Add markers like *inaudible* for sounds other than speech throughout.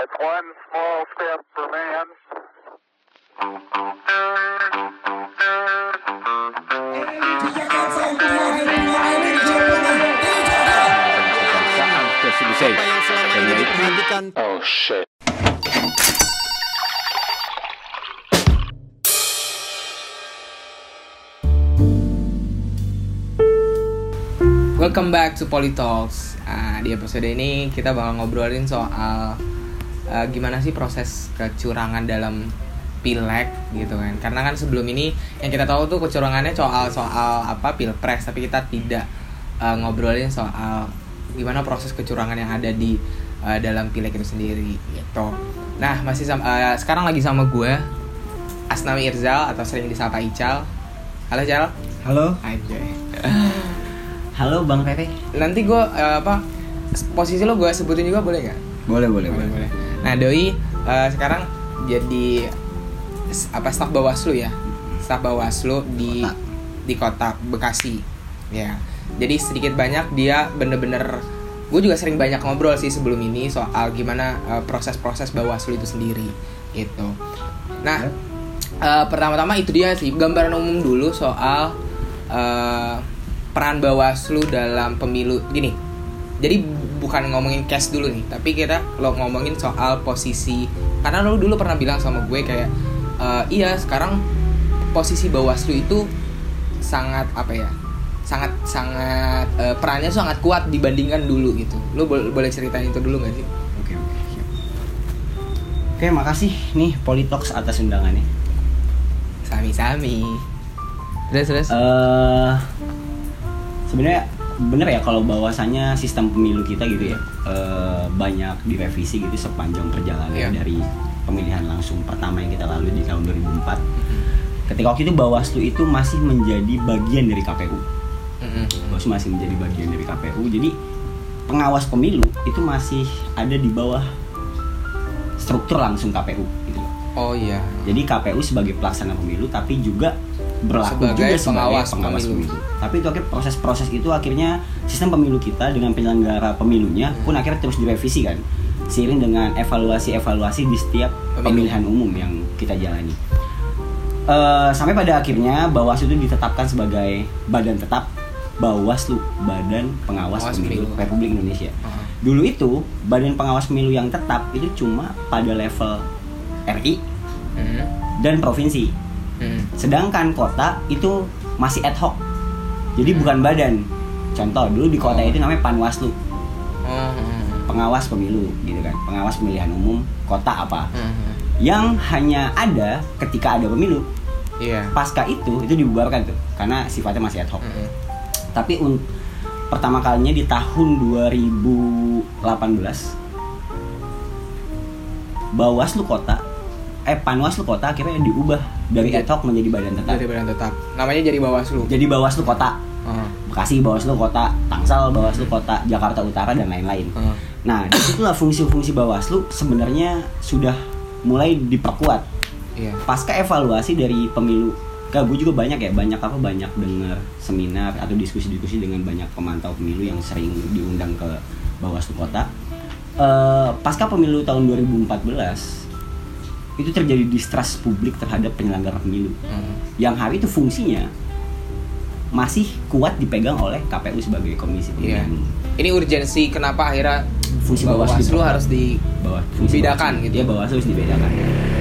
It's one small step for man. Oh shit. Welcome back to Politalks. Ah, di episode ini kita bakal ngobrolin soal ah, gimana sih proses kecurangan dalam pileg gitu kan. Karena kan sebelum ini yang kita tahu tuh kecurangannya soal soal apa pilpres, tapi kita tidak ah, ngobrolin soal gimana proses kecurangan yang ada di ah, dalam pileg itu sendiri gitu. Nah, masih sama, ah, sekarang lagi sama gue Asnawi Irzal atau sering disapa Ical. Halo Ical. Halo, Aja. *laughs* halo Bang Pepe. Nanti gue apa posisi lo gue sebutin juga boleh nggak? Boleh, boleh, boleh. boleh. Nah Doi eh, sekarang jadi apa staf Bawaslu ya, staf Bawaslu di Kota. di kota Bekasi, ya. Jadi sedikit banyak dia bener-bener gue juga sering banyak ngobrol sih sebelum ini soal gimana eh, proses-proses Bawaslu itu sendiri gitu. Nah eh, pertama-tama itu dia sih gambaran umum dulu soal eh, peran Bawaslu dalam pemilu gini. Jadi bukan ngomongin cash dulu nih, tapi kita lo ngomongin soal posisi karena lo dulu pernah bilang sama gue kayak eh, iya sekarang posisi Bawaslu itu sangat apa ya? sangat sangat eh, perannya sangat kuat dibandingkan dulu gitu. Lo boleh boleh ceritain itu dulu gak sih? Oke, oke. siap. Oke, makasih nih Politox atas undangannya. Sami-sami. Terus terus. Eh sebenarnya bener ya kalau bahwasannya sistem pemilu kita gitu ya eh, banyak direvisi gitu sepanjang perjalanan Iya. dari pemilihan langsung pertama yang kita lalui di tahun 2004. Ketika waktu itu Bawaslu itu masih menjadi bagian dari KPU. Mm-mm. Bawaslu masih menjadi bagian dari KPU. Jadi pengawas pemilu itu masih ada di bawah struktur langsung KPU gitu. Oh iya. Jadi KPU sebagai pelaksana pemilu tapi juga berlaku Sebagai juga sebagai pengawas pengawas, pemilu. pemilu. Tapi itu akhirnya proses-proses itu akhirnya sistem pemilu kita dengan penyelenggara pemilunya pun akhirnya terus direvisi kan. Seiring dengan evaluasi-evaluasi di setiap Pemilu. pemilihan umum yang kita jalani. Eh, sampai pada akhirnya Bawaslu itu ditetapkan sebagai badan tetap Bawaslu, Badan Pengawas Pengawas Pemilu Pemilu. Republik Indonesia. Heeh. Dulu itu badan pengawas pemilu yang tetap itu cuma pada level RI Mm. dan provinsi. Mm. Sedangkan kota itu masih ad hoc. Jadi bukan badan. Contoh dulu di kota Hmm. Oh. itu namanya Panwaslu, Oh, mm. pengawas pemilu gitu kan. Pengawas pemilihan umum kota apa. Mm. Yang hanya ada ketika ada pemilu. Iya. Pasca itu itu dibubarkan tuh karena sifatnya masih ad hoc. Mm. Tapi un- pertama kalinya di tahun 2018 Bawaslu kota eh Panwaslu kota akhirnya diubah dari ad hoc menjadi badan tetap. Dari badan tetap. Namanya jadi Bawaslu. Jadi Bawaslu kota Oh. Bekasi Bawaslu kota, Tangsel Bawaslu kota, Jakarta Utara dan lain-lain. Oh. Nah, di situlah fungsi-fungsi Bawaslu sebenarnya sudah mulai diperkuat Iya. pasca evaluasi dari pemilu. Kak, gue juga banyak ya, banyak apa banyak dengar seminar atau diskusi-diskusi dengan banyak pemantau pemilu yang sering diundang ke Bawaslu kota. Eh, pasca pemilu tahun 2014 itu terjadi distrust publik terhadap penyelenggara pemilu Mm. yang hari itu fungsinya masih kuat dipegang oleh KPU sebagai komisi Iya. pemilihan umum. Ini urgensi kenapa akhirnya Fungsi Bawaslu harus di Bawah, fungsi Dibedakan Bawaslu. gitu. Iya, Bawaslu harus dibedakan.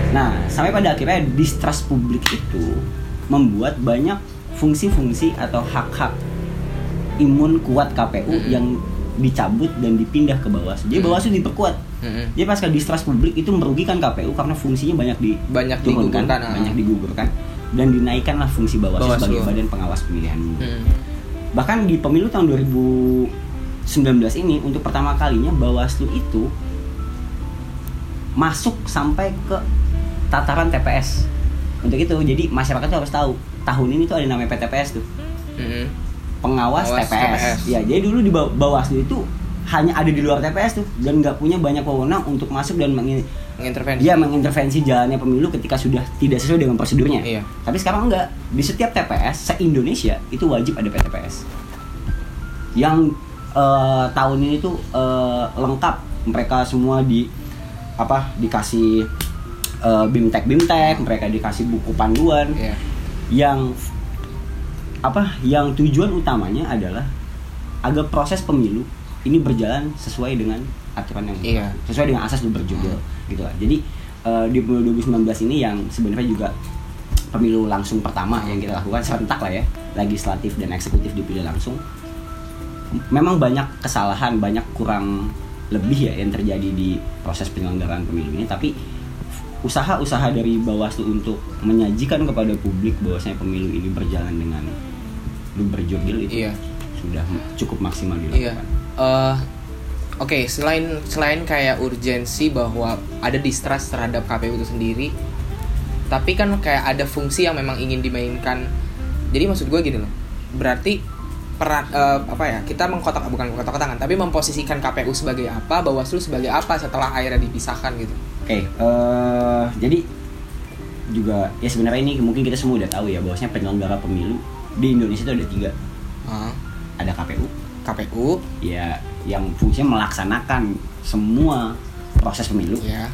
Nah, sampai pada akhirnya distrust publik itu membuat banyak fungsi-fungsi atau hak-hak imun kuat KPU Mm-mm. yang dicabut dan dipindah ke Bawaslu. Jadi Mm. Bawaslu diperkuat. Mm-mm. Jadi pasca distrust publik itu merugikan KPU karena fungsinya banyak di banyak turunkan, digugurkan. ah. banyak digugurkan dan dinaikkanlah fungsi Bawaslu, Bawaslu. sebagai badan pengawas pemilihan umum. Mm. Bahkan di pemilu tahun 2019 ini untuk pertama kalinya Bawaslu itu masuk sampai ke tataran TPS. Untuk itu jadi masyarakat tuh harus tahu tahun ini tuh ada namanya PTPS tuh, Mm-mm. pengawas Pengawas TPS. TPS. Ya, jadi dulu di Baw- Bawaslu itu hanya ada di luar TPS tuh dan nggak punya banyak wewenang untuk masuk dan mengin Mengintervensi. dia mengintervensi jalannya pemilu ketika sudah tidak sesuai dengan prosedurnya. Iya. Tapi sekarang enggak. Di setiap TPS se-Indonesia itu wajib ada PTPS. Yang eh, tahun ini tuh eh, lengkap mereka semua di apa dikasih eh, bimtek bimtek mereka dikasih buku panduan Iya. yang apa yang tujuan utamanya adalah agar proses pemilu ini berjalan sesuai dengan aturan yang Iya. sesuai dengan asas berjudul gitu lah. Jadi eh, di pemilu 2019 ini yang sebenarnya juga pemilu langsung pertama yang kita lakukan serentak lah ya legislatif dan eksekutif dipilih langsung memang banyak kesalahan banyak kurang lebih ya yang terjadi di proses penyelenggaraan pemilu ini tapi usaha-usaha dari Bawaslu untuk menyajikan kepada publik bahwasanya pemilu ini berjalan dengan lu itu Iya. sudah cukup maksimal Iya. Eh, Oke, selain selain kayak urgensi bahwa ada distrust terhadap KPU itu sendiri, tapi kan kayak ada fungsi yang memang ingin dimainkan. Jadi maksud gue gini loh, berarti peran eh, apa ya? Kita mengkotak bukan kotak-kotakan, tapi memposisikan KPU sebagai apa, Bawaslu sebagai apa setelah akhirnya dipisahkan gitu. Oke, eh, jadi juga ya sebenarnya ini mungkin kita semua udah tahu ya bahwasanya penyelenggara pemilu di Indonesia itu ada tiga, Hah? ada KPU, KPU, ya yang fungsinya melaksanakan semua proses pemilu, ya.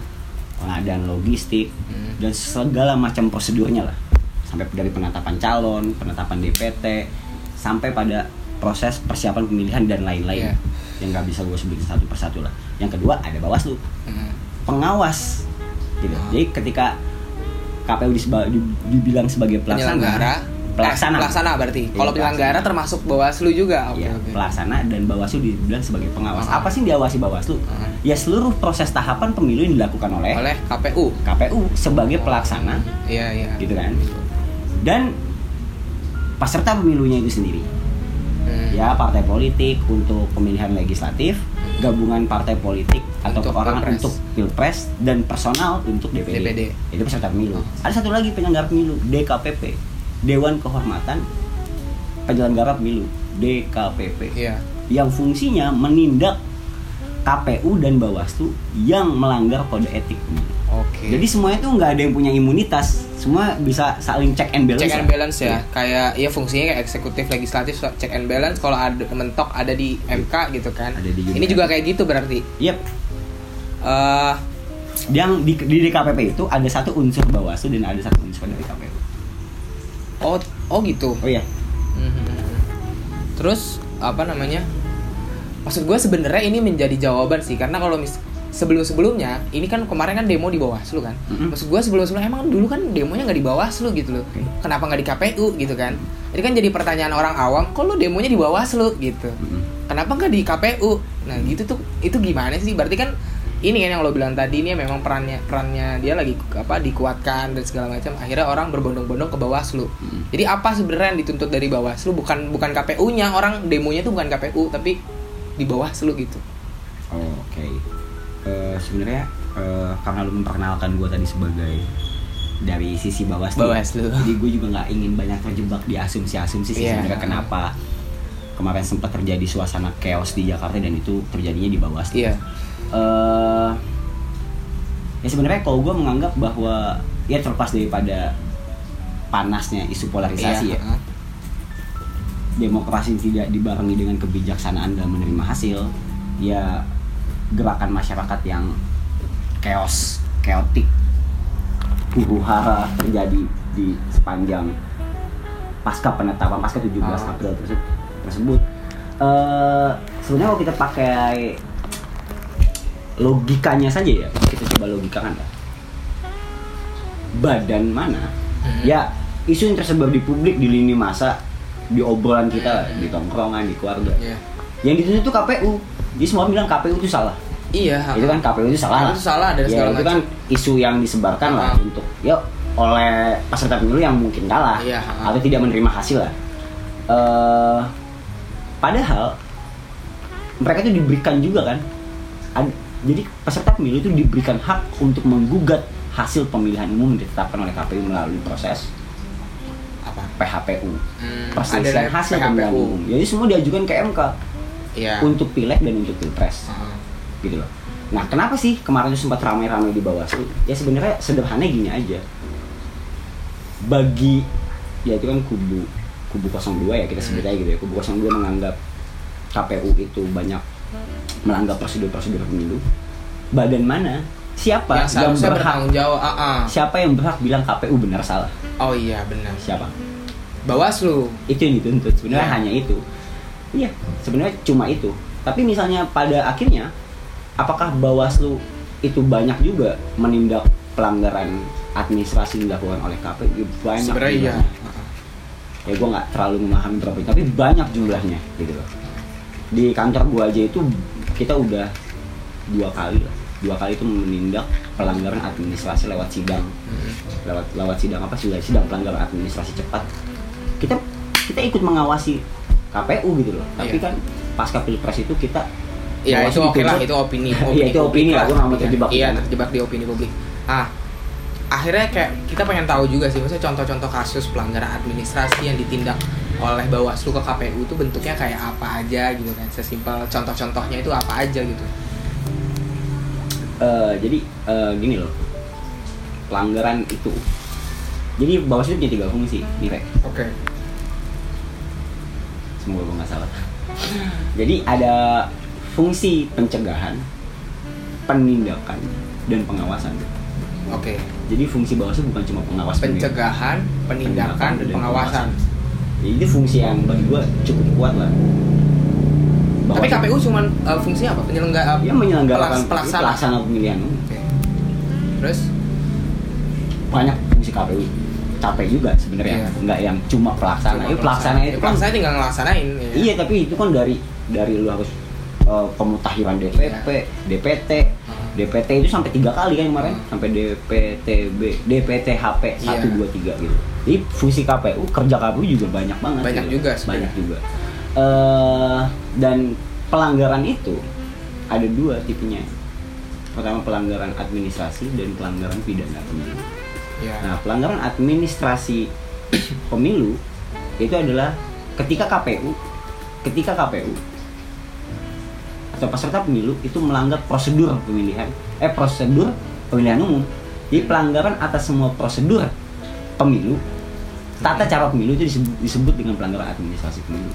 pengadaan logistik Hmm. dan segala macam prosedurnya lah, sampai dari penetapan calon, penetapan DPT, sampai pada proses persiapan pemilihan dan lain-lain Iya. yang nggak bisa gue sebutin satu persatu lah. Yang kedua ada Bawaslu, Hmm. pengawas gitu. Ah. Jadi ketika KPU dibilang sebagai pelaksana, Penyelenggara, pelaksana, eh, pelaksana berarti. Iya, Kalau penyelenggara pelaksana. termasuk Bawaslu juga. Oke, Iya, oke. pelaksana dan Bawaslu dibilang sebagai pengawas. Apa sih yang diawasi Bawaslu? Ah. Ya seluruh proses tahapan pemilu yang dilakukan oleh, Oleh KPU. KPU sebagai pelaksana, Iya, iya. gitu kan. Dan peserta pemilunya itu sendiri, Hmm. ya partai politik untuk pemilihan legislatif, gabungan partai politik atau Untuk perorangan pilpres. untuk pilpres dan personal untuk DPD. DPD. Itu peserta pemilu. Ada satu lagi penyelenggara pemilu, DKPP, Dewan Kehormatan Penyelenggara Pemilu, DKPP. Iya. Yang fungsinya menindak KPU dan Bawaslu yang melanggar kode etik pemilu. Oke. Jadi semuanya tuh nggak ada yang punya imunitas, semua bisa saling check and balance. check and balance ya. Iya. Kayak ya fungsinya kayak eksekutif legislatif check and balance kalau ada mentok ada di MK gitu kan. Ada di Ini juga kayak gitu berarti. Yep. Eh Yang di, di DKPP itu ada satu unsur Bawaslu dan ada satu unsur dari KPU. Oh oh gitu. Oh iya. Mhm. Terus apa namanya? Maksud gue sebenarnya ini menjadi jawaban sih karena kalau mis sebelum-sebelumnya ini kan kemarin kan demo di Bawaslu kan. Mhm. Maksud gue sebelum-sebelumnya emang dulu kan demonya nggak di Bawaslu gitu loh. Oke. Kenapa nggak di KPU gitu kan? Jadi kan jadi pertanyaan orang awam, kok lu demonya di Bawaslu gitu. Mhm. Kenapa nggak di KPU? Nah gitu tuh itu gimana sih? Berarti kan ini kan yang lo bilang tadi ini memang perannya perannya dia lagi apa dikuatkan dan segala macam. Akhirnya orang berbondong-bondong ke Bawaslu. Mhm. Jadi apa sebenarnya yang dituntut dari Bawaslu bukan bukan KPU-nya orang demonya tuh bukan KPU tapi di Bawaslu gitu. Oh, Oke. Eh, Sebenarnya eh, karena lu memperkenalkan gue tadi sebagai dari sisi Bawaslu. Bawaslu. Jadi gue juga nggak ingin banyak terjebak di asumsi-asumsi sih Iya. sebenarnya kenapa kemarin sempat terjadi suasana chaos di Jakarta dan itu terjadinya di Bawaslu. Iya. Eh ya sebenarnya kalau gue menganggap bahwa ya terlepas daripada panasnya isu polarisasi ya. Iya, demokrasi tidak dibarengi dengan kebijaksanaan dalam menerima hasil ya gerakan masyarakat yang chaos chaotic huru hara terjadi di sepanjang pasca penetapan pasca 17 Ah. April tersebut tersebut. Eh, sebenarnya kalau kita pakai logikanya saja ya kita coba logikakan ya. badan mana Hmm. ya isu yang tersebar di publik di lini masa di obrolan kita di tongkrongan di keluarga Iya. yang dituntut itu KPU jadi semua bilang KPU itu salah Iya. itu kan KPU itu salah KPU itu salah dan ya, itu kan isu yang disebarkan lah Ah. untuk ya oleh peserta pemilu yang mungkin kalah Iya, atau tidak menerima hasil lah Eh, padahal mereka itu diberikan juga kan Ad- jadi peserta pemilu itu diberikan hak untuk menggugat hasil pemilihan umum yang ditetapkan oleh KPU melalui proses apa? PHPU Hmm, perselisihan hasil PHPU. pemilihan umum jadi semua diajukan ke MK Iya. untuk pileg dan untuk pilpres Ah. gitu loh. Nah, kenapa sih kemarin itu sempat ramai-ramai di Bawaslu? Ya sebenarnya sederhana gini aja. Bagi ya itu kan kubu kubu 02 ya kita sebut aja gitu ya. Kubu 02 menganggap KPU itu banyak melanggar prosedur-prosedur pemilu. Badan mana? Siapa yang yang, berhak? bertanggung jawab ah, ah. siapa yang berhak bilang KPU benar salah? Oh iya benar. Siapa? Bawaslu. Itu yang dituntut. Sebenarnya Iya. hanya itu. Iya sebenarnya cuma itu. Tapi misalnya pada akhirnya apakah Bawaslu itu banyak juga menindak pelanggaran administrasi yang dilakukan oleh KPU banyak sebenarnya iya. ya gue nggak terlalu memahami berapa tapi banyak jumlahnya gitu loh di kantor gua aja itu kita udah dua kali lah dua kali itu menindak pelanggaran administrasi lewat sidang Mm. lewat lewat sidang apa sudah sidang pelanggaran administrasi cepat kita kita ikut mengawasi KPU gitu loh tapi Iya. kan pasca pilpres itu kita Ya itu oke lah, dituntut- itu opini. *laughs* Iya, itu opini lah, gua nggak mau terjebak di Iya, terjebak di opini publik. Ah, akhirnya kayak kita pengen tahu juga sih, maksudnya contoh-contoh kasus pelanggaran administrasi yang ditindak oleh Bawaslu ke KPU itu bentuknya kayak apa aja gitu kan. Sesimpel contoh-contohnya itu apa aja gitu. Eh, jadi eh, gini loh pelanggaran itu jadi Bawaslu punya tiga fungsi nih Rek. Oke. semoga gue nggak salah jadi ada fungsi pencegahan penindakan dan pengawasan Oke. jadi fungsi Bawaslu bukan cuma pengawas pemilu. Pencegahan, penindakan, dan pengawasan. Jadi itu fungsi yang bagi gue cukup kuat lah Tapi Bawaslu- KPU cuman eh, fungsinya apa? Penyelenggara dia menyelenggarakan pelaks- pelaksana. pelaksana pemilihan Oke. Terus banyak fungsi KPU capek juga sebenarnya Iya. nggak yang cuma pelaksana Cuma Itu pelaksana Ya, itu kan pelaksana tinggal ngelaksanain. ya. iya tapi itu kan dari dari lu harus uh, pemutakhiran DPP Iya. DPT. DPT itu sampai tiga kali kan kemarin Hmm. sampai DPTB DPTHP Iya. satu dua tiga gitu jadi fungsi KPU kerja KPU juga banyak banget Banyak gitu. juga banyak juga Eh, dan pelanggaran itu ada dua tipenya pertama pelanggaran administrasi dan pelanggaran pidana pemilu Ya. Nah, pelanggaran administrasi *coughs* pemilu itu adalah ketika KPU, ketika KPU atau peserta pemilu itu melanggar prosedur pemilihan, eh prosedur pemilihan umum. Jadi pelanggaran atas semua prosedur pemilu, tata cara pemilu itu disebut, disebut dengan pelanggaran administrasi pemilu.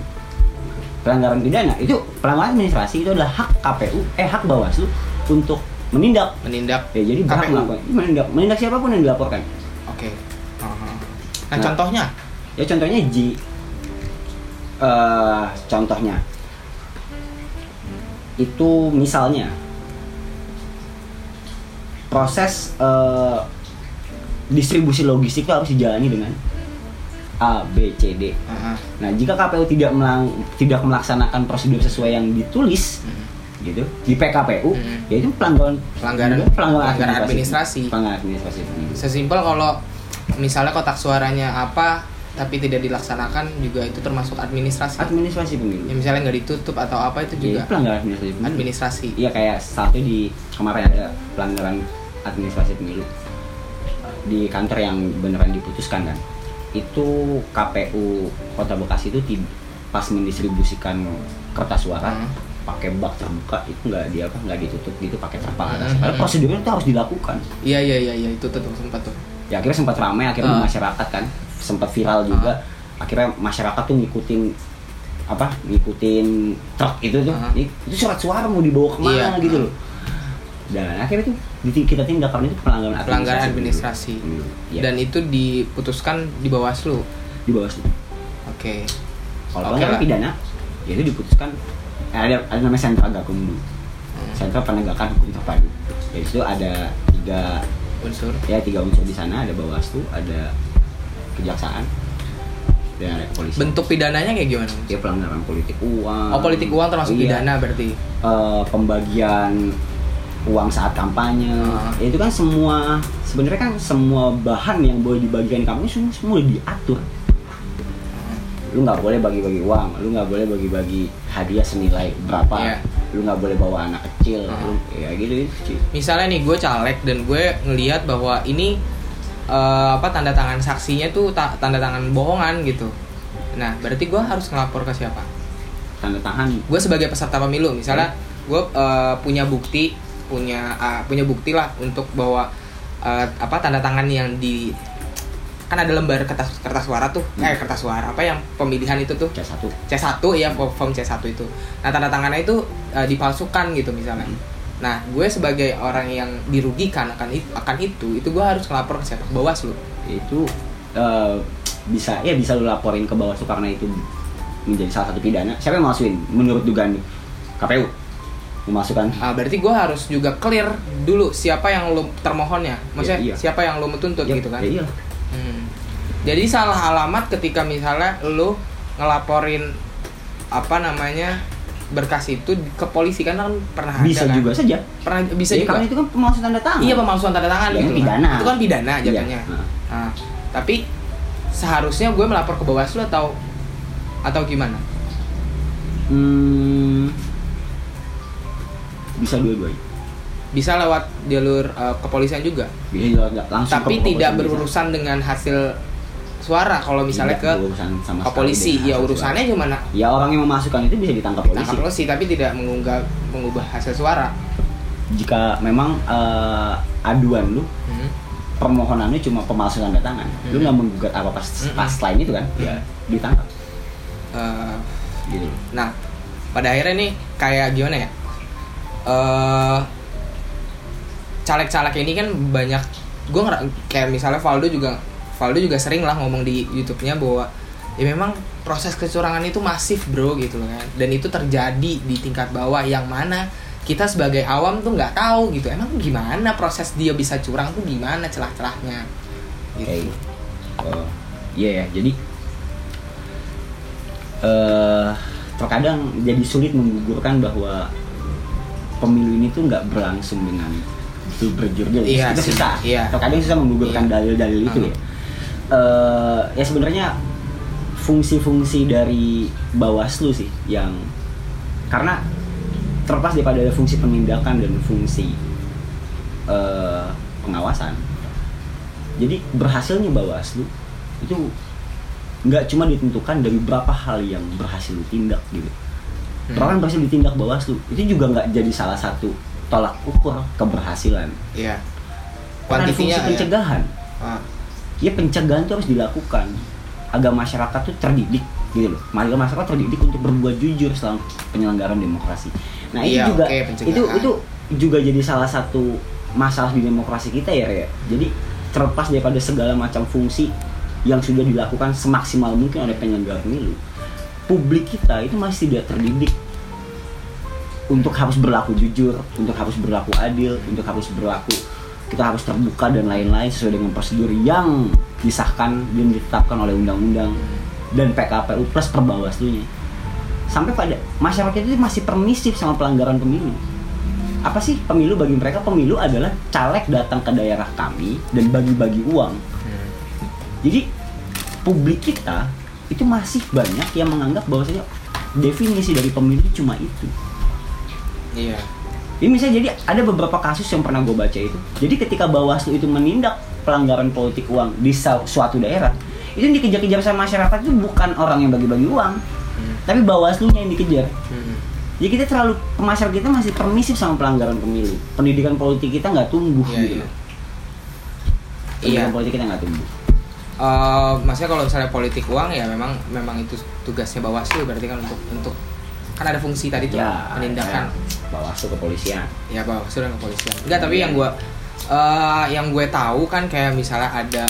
Pelanggaran pidana itu pelanggaran administrasi itu adalah hak KPU, eh hak Bawaslu untuk menindak menindak Ya jadi berhak melakukan menindak, menindak siapa pun yang dilaporkan. Oke. Nah, Nah. contohnya Ya contohnya Ji, eh contohnya itu misalnya proses eh, distribusi logistik itu harus dijalani dengan A, B, C, D. Heeh. Nah jika KPU tidak melang, tidak melaksanakan prosedur sesuai yang ditulis Mhm. gitu di PKPU, Mhm. ya itu pelanggaran Pelanggaran- pelanggaran, pelanggaran administrasi. pelanggaran administrasi. sesimpel kalau misalnya kotak suaranya apa tapi tidak dilaksanakan juga itu termasuk administrasi. Administrasi pemilu. Ya, misalnya nggak ditutup atau apa itu Ya, juga itu pelanggaran administrasi pemilu. administrasi. Iya kayak satu di kemarin ada pelanggaran administrasi pemilu di kantor yang beneran diputuskan kan. Itu KPU Kota Bekasi itu pas mendistribusikan kertas suara Hmm. pakai bak terbuka itu nggak di apa nggak ditutup gitu pakai terpal atas. Hmm. Padahal prosedurnya itu harus dilakukan. Iya iya iya iya itu tuh tuh, sempat tuh. Ya akhirnya sempat ramai akhirnya Ah. masyarakat kan sempat viral juga. Akhirnya masyarakat tuh ngikutin apa ngikutin truk itu tuh itu surat suara mau dibawa ke mana Iya. gitu loh dan akhirnya di- kita karena itu pelanggaran Pelanggaran administrasi, administrasi. Iya, Dan itu diputuskan di Bawaslu. di bawah situ. Oke. Kalau Oke pelanggaran lah. pidana, ya itu diputuskan eh, ada ada namanya sentra gakumdu, Hmm. sentra penegakan hukum terpadu. Ya itu ada tiga Unsur. ya tiga unsur di sana ada bawaslu, ada kejaksaan, dan ada kepolisian. Bentuk pidananya kayak gimana? Ya pelanggaran politik uang. Oh politik uang termasuk Iya. pidana berarti. Eh, pembagian uang saat kampanye. Ya, itu kan semua sebenarnya kan semua bahan yang boleh dibagikan kampanye semua semua diatur lu nggak boleh bagi-bagi uang lu nggak boleh bagi-bagi hadiah senilai berapa Iya. lu nggak boleh bawa anak kecil Ah. lu, ya gitu itu Ci. Misalnya nih gue caleg dan gue ngelihat bahwa ini eh, apa tanda tangan saksinya tuh ta- tanda tangan bohongan gitu. Nah berarti gue harus ngelapor ke siapa? tanda tangan gue sebagai peserta pemilu misalnya gue eh, punya bukti punya ah, punya bukti lah untuk bahwa eh, apa tanda tangan yang di kan ada lembar kertas kertas suara tuh Hmm. eh kertas suara apa yang pemilihan itu tuh C satu C1 ya form C1 itu nah tanda tangannya itu eh, dipalsukan gitu misalnya Nah, gue sebagai orang yang dirugikan akan itu, akan itu, itu gue harus ngelapor ke siapa? Ke Bawaslu. itu eh, bisa ya bisa lu laporin ke Bawaslu karena itu menjadi salah satu pidana. Siapa yang masukin menurut dugaan? KPU memasukkan Ah, berarti gue harus juga clear dulu siapa yang lo termohonnya. Maksudnya Ya, iya. siapa yang lo menuntut Ya, gitu kan? ya iya. Hmm. Jadi salah alamat ketika misalnya lo ngelaporin apa namanya berkas itu ke polisi kan kan pernah Bisa ada kan? juga saja. Pernah bisa Ya, juga. Karena itu kan pemalsuan tanda tangan. Iya pemalsuan tanda tangan Ya, gitu ini pidana. kan. Itu kan pidana Iya. jatuhnya. Nah. Nah, tapi seharusnya gue melapor ke Bawaslu atau atau gimana? Hmm, bisa dua-duanya. Bisa lewat jalur uh, kepolisian juga. Bisa nggak langsung tapi ke tidak kepolisian bisa. berurusan dengan hasil suara kalau misalnya Tidak ke berurusan sama ke polisi. Ya urusannya cuma suara. Ya orang yang memasukkan itu bisa ditangkap polisi. tangkap polisi tapi tidak mengunggah mengubah hasil suara. Jika memang eh, aduan lu Hmm. permohonannya cuma pemalsuan tanda tangan, lu Hmm. nggak menggugat apa pas Hmm. pas lain itu kan, ya ditangkap. Eh, Gitu. Nah, pada akhirnya nih kayak gimana ya? Eh caleg-caleg ini kan banyak gue kayak misalnya Valdo juga Valdo juga sering lah ngomong di YouTube-nya bahwa ya memang proses kecurangan itu masif bro gitu kan dan itu terjadi di tingkat bawah yang mana kita sebagai awam tuh nggak tahu gitu emang gimana proses dia bisa curang tuh gimana celah-celahnya gitu. Oke. Oh, iya ya. Jadi eh terkadang jadi sulit menggugurkan bahwa pemilu ini tuh nggak berlangsung dengan itu berjurjur. Iya itu susah. iya. Terkadang susah menggugurkan Iya. dalil-dalil itu ya. Eh ya sebenarnya fungsi-fungsi dari Bawaslu sih yang karena terlepas daripada fungsi penindakan dan fungsi eh, pengawasan jadi berhasilnya Bawaslu itu nggak cuma ditentukan dari berapa hal yang berhasil ditindak gitu. Hmm. Orang yang berhasil ditindak Bawaslu itu juga nggak jadi salah satu tolak ukur keberhasilan. Iya. Karena fungsi ya. pencegahan. Ah, Ya pencegahan itu harus dilakukan agar masyarakat tuh terdidik gitu loh. Agar masyarakat terdidik untuk berbuat jujur selama penyelenggaraan demokrasi. Nah itu Iya, juga pencegahan. itu itu juga jadi salah satu masalah di demokrasi kita ya ya. Jadi terlepas daripada segala macam fungsi yang sudah dilakukan semaksimal mungkin oleh penyelenggara pemilu, publik kita itu masih tidak terdidik untuk harus berlaku jujur, untuk harus berlaku adil, untuk harus berlaku kita harus terbuka dan lain-lain sesuai dengan prosedur yang disahkan dan ditetapkan oleh undang-undang dan PKPU plus perbawaslunya. Sampai pada masyarakat itu masih permisif sama pelanggaran pemilu. Apa sih pemilu bagi mereka? Pemilu adalah caleg datang ke daerah kami dan bagi-bagi uang. hmm. Jadi publik kita itu masih banyak yang menganggap bahwasanya definisi dari pemilu cuma itu. Iya. Ini misalnya jadi ada beberapa kasus yang pernah gue baca itu. Jadi ketika Bawaslu itu menindak pelanggaran politik uang di suatu daerah, itu yang dikejar-kejar sama masyarakat itu bukan orang yang bagi-bagi uang, Hmm. tapi Bawaslunya yang dikejar. Hmm. Jadi kita terlalu masyarakat kita masih permisif sama pelanggaran pemilu. Pendidikan politik kita nggak tumbuh Iya, gitu. iya. loh. Pendidikan Iya. politik kita nggak tumbuh. Eh, maksudnya kalau misalnya politik uang ya memang memang itu tugasnya Bawaslu berarti kan untuk untuk kan ada fungsi tadi tuh penindakan ya, Bawaslu kepolisian. ya Bawaslu dan kepolisian. Enggak, tapi yang gua eh, yang gue tahu kan kayak misalnya ada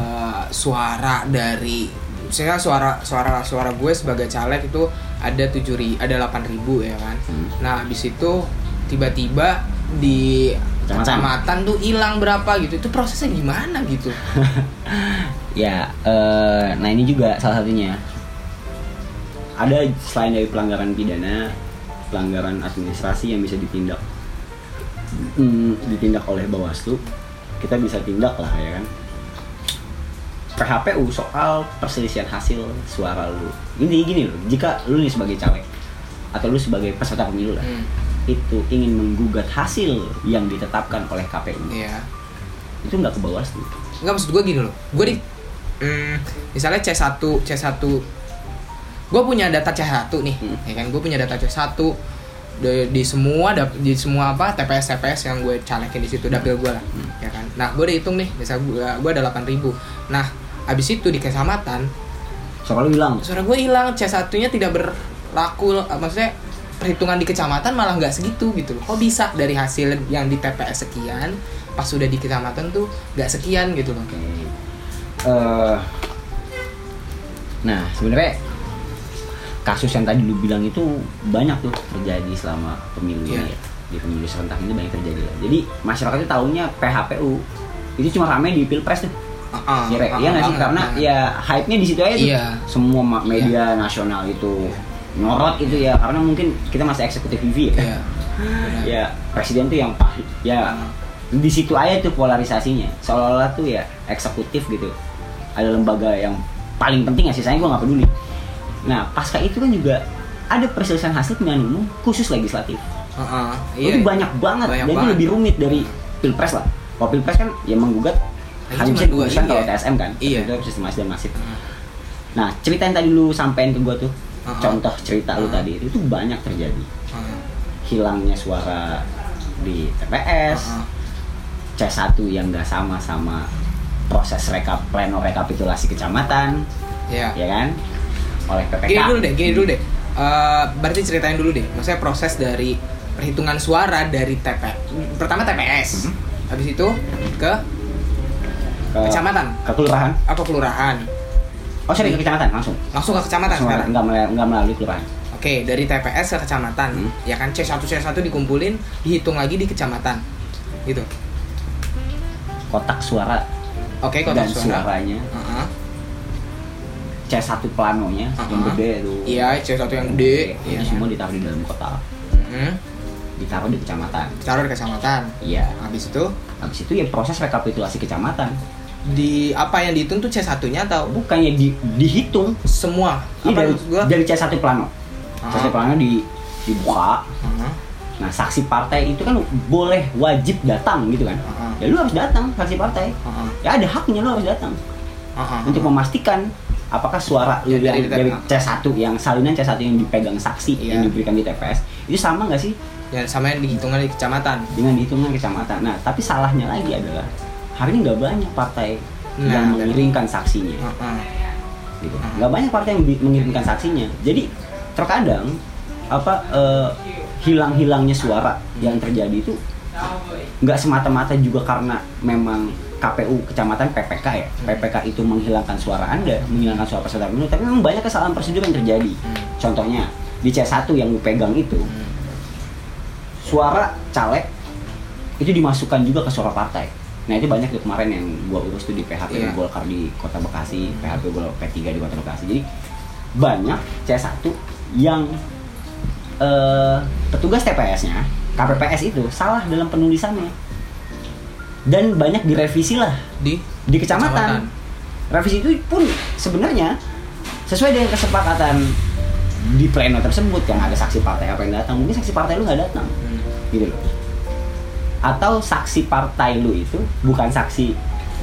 eh, suara dari misalnya suara suara suara gue sebagai caleg itu ada tujuh ada delapan ribu ya kan. Hmm. Nah habis itu tiba-tiba di Kecamatan. kecamatan tuh hilang berapa gitu itu prosesnya gimana gitu *laughs* Ya, eh, nah ini juga salah satunya. Ada selain dari pelanggaran pidana, pelanggaran administrasi yang bisa ditindak, Hmm, ditindak oleh Bawaslu, kita bisa tindak lah ya kan. PHPU soal perselisihan hasil suara lu. Ini gini loh, jika lu nih sebagai caleg atau lu sebagai peserta pemilu lah, Hmm, itu ingin menggugat hasil yang ditetapkan oleh KPU, iya. Itu nggak ke Bawaslu. Enggak maksud gue gini loh. Gue di mm, Misalnya C1 C1 Gue punya data C1 nih Hmm. ya kan? Gue punya data C1 di, di semua di semua apa TPS TPS yang gue calekin di situ dapil gue lah Hmm. ya kan? Nah gue udah hitung nih misalnya gue gue ada 8000 nah abis itu di kecamatan Soal lu hilang. suara gue hilang. C1 nya tidak berlaku maksudnya perhitungan di kecamatan malah nggak segitu gitu loh. Kok bisa dari hasil yang di TPS sekian, pas sudah di kecamatan tuh nggak sekian gitu loh. Oke. Eh, nah sebenarnya kasus yang tadi lu bilang itu banyak tuh terjadi selama pemilu Iya. ini ya. di pemilu serentak ini banyak terjadi lah. Jadi masyarakat itu tahunya PHPU itu cuma rame di pilpres tuh. Iya, Rek? heeh, Iya nggak sih? banget, Karena banget. ya hype-nya di situ aja tuh. Iya. Semua media nasional itu nyorot itu ya karena mungkin kita masih eksekutif TV ya. Iya. benar. ya presiden tuh yang pahit ya. Di situ aja tuh polarisasinya. Seolah-olah tuh ya eksekutif gitu. Ada lembaga yang paling penting ya sisanya gue nggak peduli. Nah pasca itu kan juga ada perselisihan hasil pemilihan umum khusus legislatif. Heeh, itu banyak banget. Banyak dan itu lebih rumit dari pilpres lah. Kalau pilpres kan ya menggugat hanya bisa dua, iya. kalau TSM kan. Iya. itu sistematis dan masif Heeh. nah cerita yang tadi lu sampein ke gue tuh Uh-uh. contoh cerita lu Uh-uh. tadi itu banyak terjadi Heeh. hilangnya suara di TPS Heeh. C1 yang nggak sama sama proses rekap pleno rekapitulasi kecamatan Iya. ya kan oleh PPK Gini dulu deh, gini dulu deh. Eh, berarti ceritain dulu deh. Maksudnya proses dari perhitungan suara dari TP. Pertama TPS. Mhm. Habis itu ke ke, kecamatan ke kelurahan apa kelurahan. Oh sorry ke kecamatan langsung Langsung ke kecamatan Langsung sekarang. nggak melalui, nggak melalui kelurahan Oke, dari TPS ke kecamatan. Hmm. Ya kan C1 C1 dikumpulin, dihitung lagi di kecamatan. Gitu. kotak suara Oke, kotak dan suara. suaranya Heeh. C1 planonya yang Uh-uh. gede tuh Iya, C1 yang gede. Iya. itu semua ditaruh di dalam kotak Hmm. ditaruh di kecamatan Taruh di kecamatan. iya Habis itu habis itu ya proses rekapitulasi kecamatan di apa yang dihitung tuh C1-nya atau bukannya di, dihitung semua? ini Apa dari, gua? dari C1 plano Ah. C1 plano di dibuka. Nah, saksi partai itu kan boleh wajib datang gitu kan. Heeh. Ya lu harus datang saksi partai. Ya ada haknya lu harus datang untuk memastikan apakah suara lu Ya, yang dari- dari C1 yang salinan C1 yang dipegang saksi Iya. yang diberikan di TPS itu sama nggak sih Ya sama yang dihitungan di kecamatan. dengan hitungan kecamatan. Nah, tapi salahnya lagi adalah hari ini nggak banyak partai Nah, yang mengirimkan saksinya. Heeh. Gitu. Ah. Nggak banyak partai yang mengirimkan saksinya. Jadi terkadang apa eh, hilang-hilangnya suara yang terjadi itu nggak semata-mata juga karena memang KPU kecamatan PPK ya PPK itu menghilangkan suara anda menghilangkan suara peserta pemilu tapi memang banyak kesalahan prosedur yang terjadi Hmm. contohnya di C1 yang lu pegang itu Hmm. suara caleg itu dimasukkan juga ke suara partai nah itu banyak tuh kemarin yang gua urus tuh di PHP Iya. Golkar di Kota Bekasi PHP Gol P3 di Kota Bekasi. Jadi banyak C1 yang eh, petugas TPS-nya KPPS itu salah dalam penulisannya. Dan banyak direvisi lah. Di? Di kecamatan. Revisi itu pun sebenarnya sesuai dengan kesepakatan di pleno tersebut yang ada saksi partai apa yang datang. Mungkin saksi partai lu nggak datang. Hmm. gitu loh atau saksi partai lu itu bukan saksi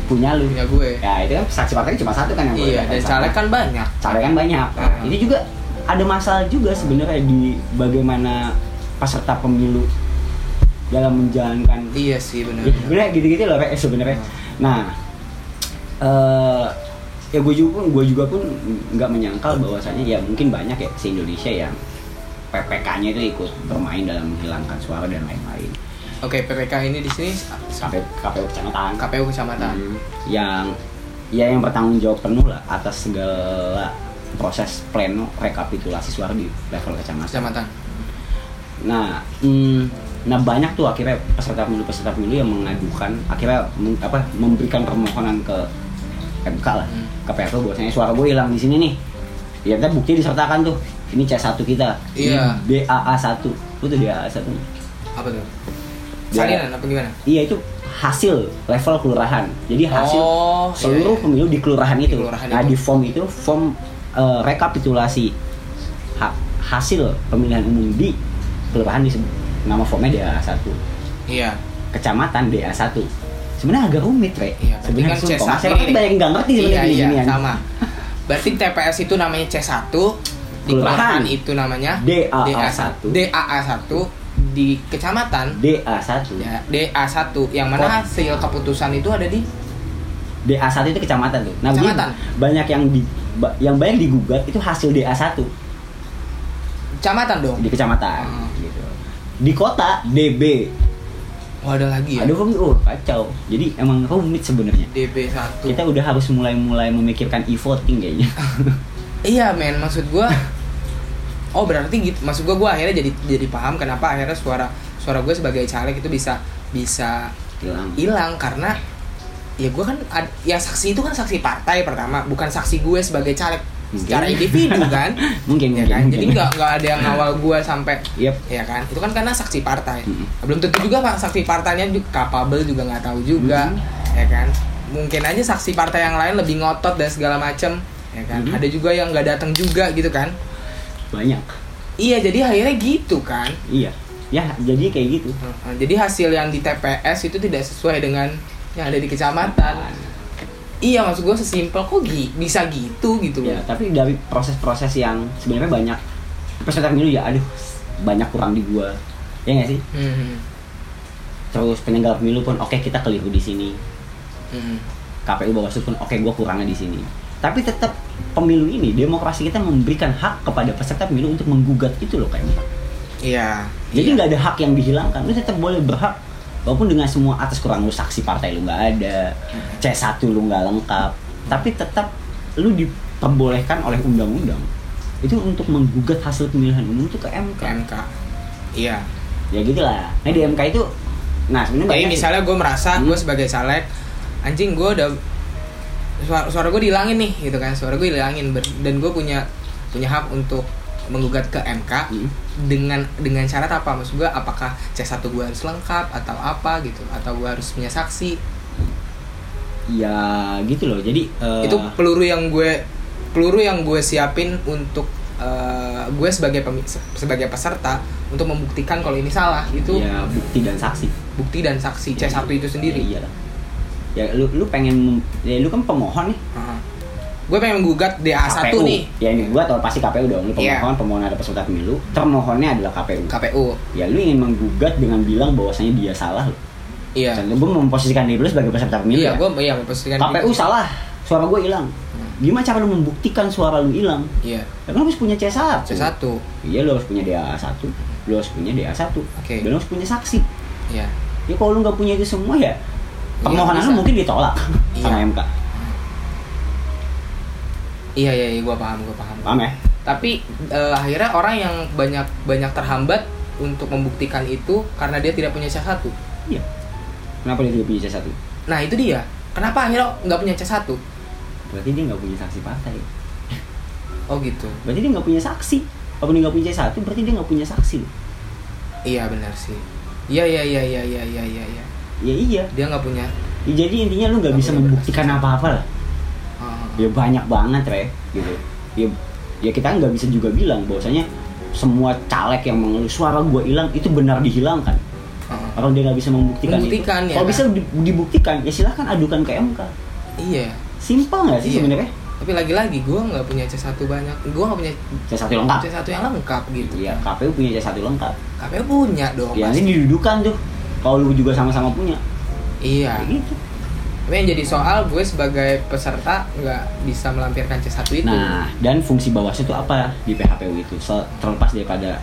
punya lu. Punya gue. ya itu kan saksi partai cuma satu kan yang Iya, dan ke caleg kan banyak. caleg kan banyak. Nah, ini juga ada masalah juga sebenarnya di bagaimana peserta pemilu dalam menjalankan Iya sih benar. Ya, sebenarnya gitu-gitu loh Rek, sebenarnya. Nah. Eh ya gue juga pun gue juga pun nggak menyangkal bahwasanya ya mungkin banyak ya se Indonesia yang PPK-nya itu ikut bermain dalam menghilangkan suara dan lain-lain Oke, PPK ini di sini sampai KPU kecamatan KPU kecamatan. Hmm, yang ya yang bertanggung jawab penuh lah atas segala proses pleno rekapitulasi suara di level kecamatan Kecamatan. Nah, hmm, nah banyak tuh akhirnya peserta pemilu peserta pemilu yang mengajukan akhirnya meng- apa memberikan permohonan ke MK lah Hmm. ke PRT bahwasanya suara gue hilang di sini nih. Ya kita bukti disertakan tuh. Ini C1 kita. Iya. Ini DAA 1. Lu tuh DAA 1 Apa tuh? Salinan apa gimana? Iya itu hasil level kelurahan. Jadi hasil Oh, iya, seluruh iya. pemilu di kelurahan Di itu. kelurahan nah, itu. di form itu form eh, rekapitulasi ha- hasil pemilihan umum di kelurahan disebut nama formnya DA 1. Iya. Kecamatan DA 1. Sebenarnya agak rumit, Re. Iya, Sebenarnya kan sumpah, C1 masyarakat banyak yang nggak ngerti sebenarnya Iya, iya, ginian. sama. Berarti TPS itu namanya C1, di Kelurahan. itu namanya DAA 1. DAA 1 di kecamatan? DA 1. ya, DA 1 yang mana hasil keputusan itu ada di? DA 1 itu kecamatan tuh. Nah, Kecamatan. banyak yang di yang banyak digugat itu hasil DA 1. kecamatan dong? Di kecamatan Hmm. gitu. Di kota DB oh ada lagi ya? Ada rumit oh kacau. Jadi emang rumit sebenarnya. DB 1 kita udah harus mulai-mulai memikirkan e-voting kayaknya. *laughs* Iya men, maksud gua *laughs* Oh berarti gitu, maksud gua gua akhirnya jadi jadi paham kenapa akhirnya suara suara gue sebagai caleg itu bisa bisa hilang hilang karena ya gua kan ad- ya saksi itu kan saksi partai pertama bukan saksi gue sebagai caleg Mungkin. secara individu kan *laughs* mungkin ya kan mungkin. jadi nggak nggak ada yang ngawal gue sampai Yep. ya kan itu kan karena saksi partai Mm-mm. belum tentu juga pak saksi partainya juga capable juga nggak tahu juga Mm-mm. ya kan mungkin aja saksi partai yang lain lebih ngotot dan segala macem ya kan Mm-mm. ada juga yang nggak datang juga gitu kan banyak. Iya jadi akhirnya gitu kan? Iya. Ya jadi kayak gitu. Jadi hasil yang di TPS itu tidak sesuai dengan yang ada di kecamatan. Iya maksud gue sesimpel kok gi- bisa gitu gitu ya tapi dari proses-proses yang sebenarnya banyak. Peserta pemilu ya aduh banyak kurang di gua. Ya nggak sih? Hmm, terus penyelenggara pemilu pun oke kita keliru di sini. Hmm. KPU Bawaslu pun oke gua kurangnya di sini. Tapi tetap pemilu ini demokrasi kita memberikan hak kepada peserta pemilu untuk menggugat itu loh kayak iya jadi iya. nggak ada hak yang dihilangkan lu tetap boleh berhak walaupun dengan semua atas kurang lu saksi partai lu nggak ada C1 lu nggak lengkap tapi tetap lu diperbolehkan oleh undang-undang itu untuk menggugat hasil pemilihan umum itu ke MK ke MK iya ya gitulah nah di MK itu nah sebenarnya Jadi sih. misalnya gue merasa Hmm. gue sebagai caleg anjing gue udah suara, suara gue dihilangin nih gitu kan. Suara gue dihilangin. Dan gue punya punya hak untuk menggugat ke MK Hmm. dengan dengan syarat apa? Maksud gue apakah C1 gue harus lengkap atau apa gitu? Atau gue harus punya saksi? Ya gitu loh. Jadi eh, itu peluru yang gue peluru yang gue siapin untuk eh, gue sebagai sebagai peserta untuk membuktikan kalau ini salah itu ya bukti dan saksi. Bukti dan saksi C1 itu sendiri. Ya, iyalah ya lu lu pengen ya lu kan pemohon nih. Heeh. gue pengen menggugat DA1 KPU. nih. Ya ini gua tau pasti KPU dong. Lu Iya. pemohon pemohon ada peserta pemilu termohonnya adalah KPU KPU ya lu ingin menggugat dengan bilang bahwasanya dia salah loh iya. Contoh gue memposisikan diri lu sebagai peserta pemilu iya ya. gue iya memposisikan KPU gitu. salah. Suara gue hilang. Gimana cara lu membuktikan suara lu hilang? Iya. Ya, lu harus punya C1 C1 iya lu harus punya DA1 lu harus punya DA1 Oke. dan lu harus punya saksi. Iya. Ya kalau lu nggak punya itu semua ya Permohonan ya, mungkin ditolak iya. sama MK. Iya iya, iya gue paham gue paham. Paham ya. Tapi uh, akhirnya orang yang banyak banyak terhambat untuk membuktikan itu karena dia tidak punya C1. Iya. Kenapa dia tidak punya C1? Nah itu dia. Kenapa akhirnya nggak punya C1? Berarti dia nggak punya saksi partai. Oh gitu. Berarti dia nggak punya saksi. Kalau dia nggak punya C1 berarti dia nggak punya saksi. Iya benar sih. Iya iya iya iya iya iya iya. Ya ya iya. Dia nggak punya. Ya, jadi intinya lu nggak bisa membuktikan apa-apa lah. Eh, ya banyak banget re gitu. Ya ya kita nggak bisa juga bilang bahwasanya semua caleg yang mengeluh suara gua hilang itu benar dihilangkan. Eh. kalau dia nggak bisa membuktikan, Membuktikan, itu ya kalau kan? bisa di- dibuktikan ya silahkan adukan ke MK iya. Simpel nggak sih Iya. sebenarnya tapi lagi-lagi gue nggak punya C1 banyak gue nggak punya C1 lengkap. C1 yang lengkap gitu. Iya, KPU punya C1 lengkap. KPU punya dong Ya ini didudukan tuh. Kalau lu juga sama-sama punya. iya Kayak gitu. tapi yang jadi soal gue sebagai peserta nggak bisa melampirkan C1 itu Nah, dan fungsi Bawaslu itu apa di PHPU itu? Terlepas daripada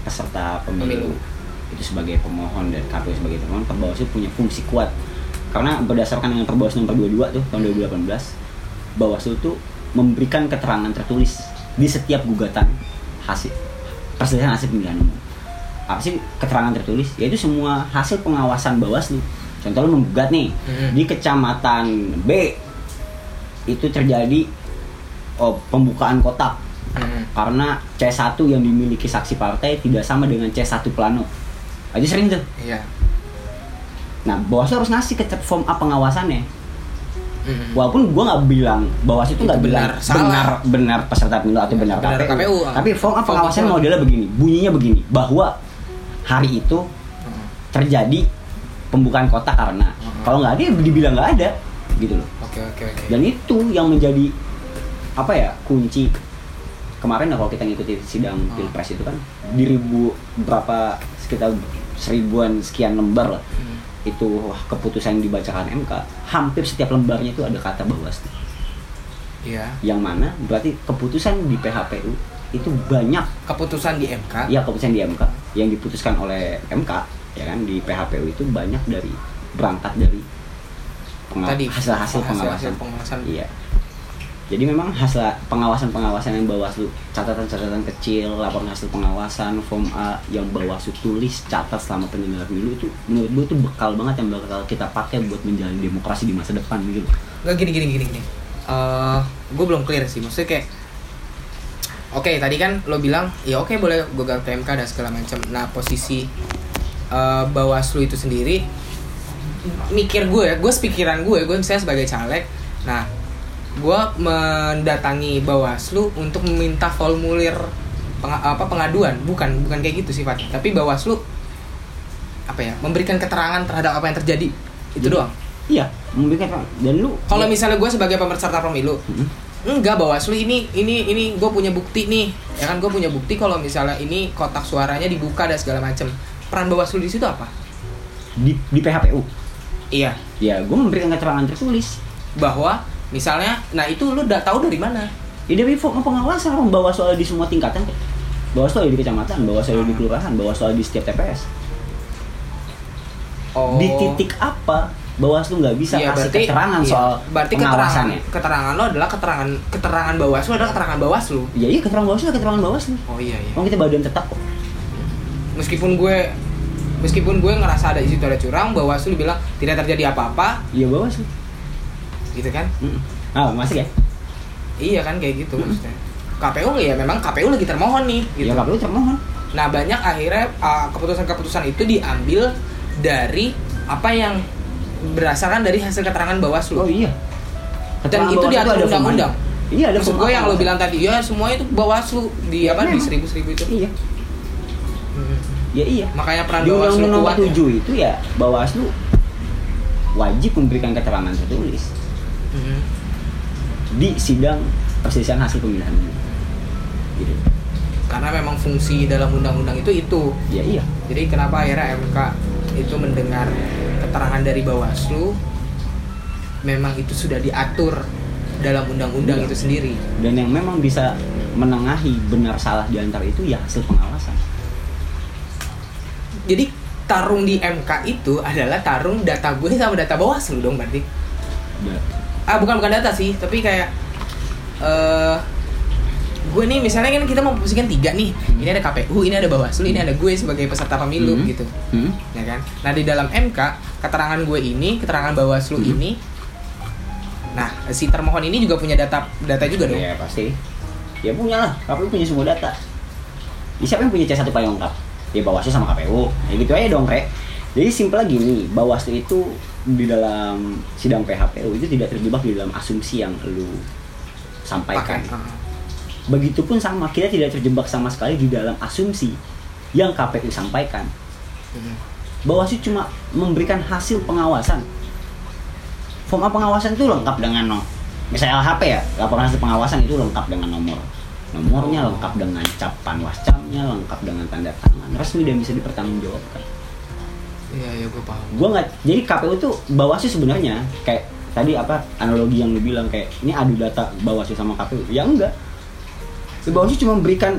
peserta pemilu, Pemilu. itu sebagai pemohon dan KPU sebagai pemohon, Bawaslu punya fungsi kuat. Karena berdasarkan dengan Perbawaslu nomor 22 tuh tahun 2018, Bawaslu tuh memberikan keterangan tertulis di setiap gugatan hasil perselisihan hasil pemilihan umum. Apa sih keterangan tertulis? Yaitu semua hasil pengawasan Bawaslu. Contoh lu menggugat nih Mhm. di kecamatan B itu terjadi oh, pembukaan kotak Hmm. karena C1 yang dimiliki saksi partai tidak sama dengan C1 plano. Aja sering tuh. iya Nah, Bawaslu harus ngasih ke form A pengawasannya. Hmm. Walaupun gua nggak bilang Bawaslu itu nggak benar, benar benar peserta pemilu atau benar, Benar KPU. KPU. Tapi form A Form pengawasan itu. modelnya begini, bunyinya begini, bahwa hari itu terjadi pembukaan kotak karena kalau nggak ada ya dibilang nggak ada gitu loh. oke oke oke. Dan itu yang menjadi apa ya kunci. Kemarin lah kalau kita ngikuti sidang Hmm. pilpres itu kan di ribu berapa sekitar seribuan sekian lembar lah. Hmm. itu wah, keputusan yang dibacakan MK hampir setiap lembarnya itu ada kata Bawaslu. Iya. Yang mana berarti keputusan di PHPU itu banyak. Keputusan di MK ya keputusan di MK yang diputuskan oleh MK ya kan di PHPU itu banyak dari berangkat dari tadi hasil-hasil pengawasan. hasil pengawasan. Iya. Jadi memang hasil pengawasan-pengawasan yang Bawaslu catatan-catatan kecil, laporan hasil pengawasan, form A yang Bawaslu tulis catat selama penyelenggaraan pemilu itu menurut gue itu bekal banget yang bakal kita pakai buat menjalani demokrasi di masa depan gitu. nggak gini gini gini gini. Eh gue belum clear sih maksudnya kayak oke tadi kan lo bilang ya oke boleh gagal PMK dan segala macam. Nah posisi eh Bawaslu itu sendiri mikir gue ya gue pikiran gue gue misalnya sebagai caleg. Nah gue mendatangi Bawaslu untuk meminta formulir penga- apa pengaduan. Bukan bukan kayak gitu sifatnya tapi Bawaslu apa ya memberikan keterangan terhadap apa yang terjadi. Itu Jadi- doang. Iya, memberikan dan lu kalau ya, misalnya gue sebagai peserta pemilu, Mm-mm. Enggak Bawaslu ini ini ini gue punya bukti nih, ya kan gue punya bukti kalau misalnya ini kotak suaranya dibuka dan segala macem. Peran Bawaslu di situ apa? di di PHPU Iya, ya gue memberikan keterangan tertulis. Bahwa misalnya, nah itu lu udah tahu dari mana? ya dari pengawasan orang Bawaslu ada di semua tingkatan. Bawaslu ada di kecamatan, Bawaslu ada di kelurahan, Bawaslu ada di setiap TPS Oh, di titik apa Bawaslu nggak bisa Iya, kasih berarti- keterangan iya. soal berarti keterangan pengawasannya keterangan lo adalah keterangan keterangan Bawaslu adalah keterangan Bawaslu. ya iya keterangan Bawaslu keterangan Bawaslu Oh iya iya. Emang kita badan tetap kok Meskipun gue meskipun gue ngerasa ada di situ ada curang, Bawaslu bilang tidak terjadi apa-apa, iya Bawaslu gitu kan? Mm-mm. ah masih ya Iya kan kayak gitu Hmm. maksudnya. KPU ya memang KPU lagi termohon nih gitu. ya KPU termohon Nah, banyak akhirnya uh, keputusan-keputusan itu diambil dari apa yang berdasarkan dari hasil keterangan Bawaslu. oh iya Dan Keterangan itu Bawaslu diatur undang-undang. iya ada Maksud gue yang lo bilang tadi, ya semua itu Bawaslu di Ya, apa di memang. seribu-seribu itu. iya Hmm. ya iya Makanya peran di Bawaslu Undang-Undang kuat. ya. 7 itu ya Bawaslu wajib memberikan keterangan tertulis Hmm. di sidang perselisihan hasil pemilihan gitu Karena memang fungsi dalam undang-undang itu itu. ya iya Jadi kenapa akhirnya MK itu mendengar keterangan dari Bawaslu memang itu sudah diatur dalam undang-undang Iya. itu sendiri. dan yang memang bisa menengahi benar salah di antara itu ya hasil pengawasan Jadi tarung di MK itu adalah tarung data gue sama data Bawaslu dong berarti. Da- Ah bukan bukan data sih, tapi kayak eh gue nih misalnya kan kita mau posisikan tiga nih. Hmm. Ini ada KPU, ini ada Bawaslu, ini ada gue sebagai peserta pemilu Hmm. gitu. Hmm? Ya kan? Nah, di dalam MK keterangan gue ini, keterangan Bawaslu Hmm. ini Nah, si termohon ini juga punya data data juga dong. ya pasti ya punya lah KPU punya semua data ya, siapa yang punya C1 paling lengkap ya Bawaslu sama KPU ya gitu aja dong rek jadi simpel gini Bawaslu itu di dalam sidang PHPU itu tidak terjebak di dalam asumsi yang lu sampaikan Pakai. Begitupun sama, kita tidak terjebak sama sekali di dalam asumsi yang KPU sampaikan. Bawaslu cuma memberikan hasil pengawasan. Form A pengawasan itu lengkap dengan no. Misalnya LHP ya, laporan hasil pengawasan itu lengkap dengan nomor. Nomornya lengkap dengan cap panwascamnya, lengkap dengan tanda tangan resmi dan bisa dipertanggungjawabkan. Iya, iya gue paham. Gua nggak, jadi KPU tuh Bawaslu sebenarnya kayak tadi apa analogi yang lu bilang kayak ini adu data Bawaslu sama KPU. Ya enggak. Si Bawaslu cuma memberikan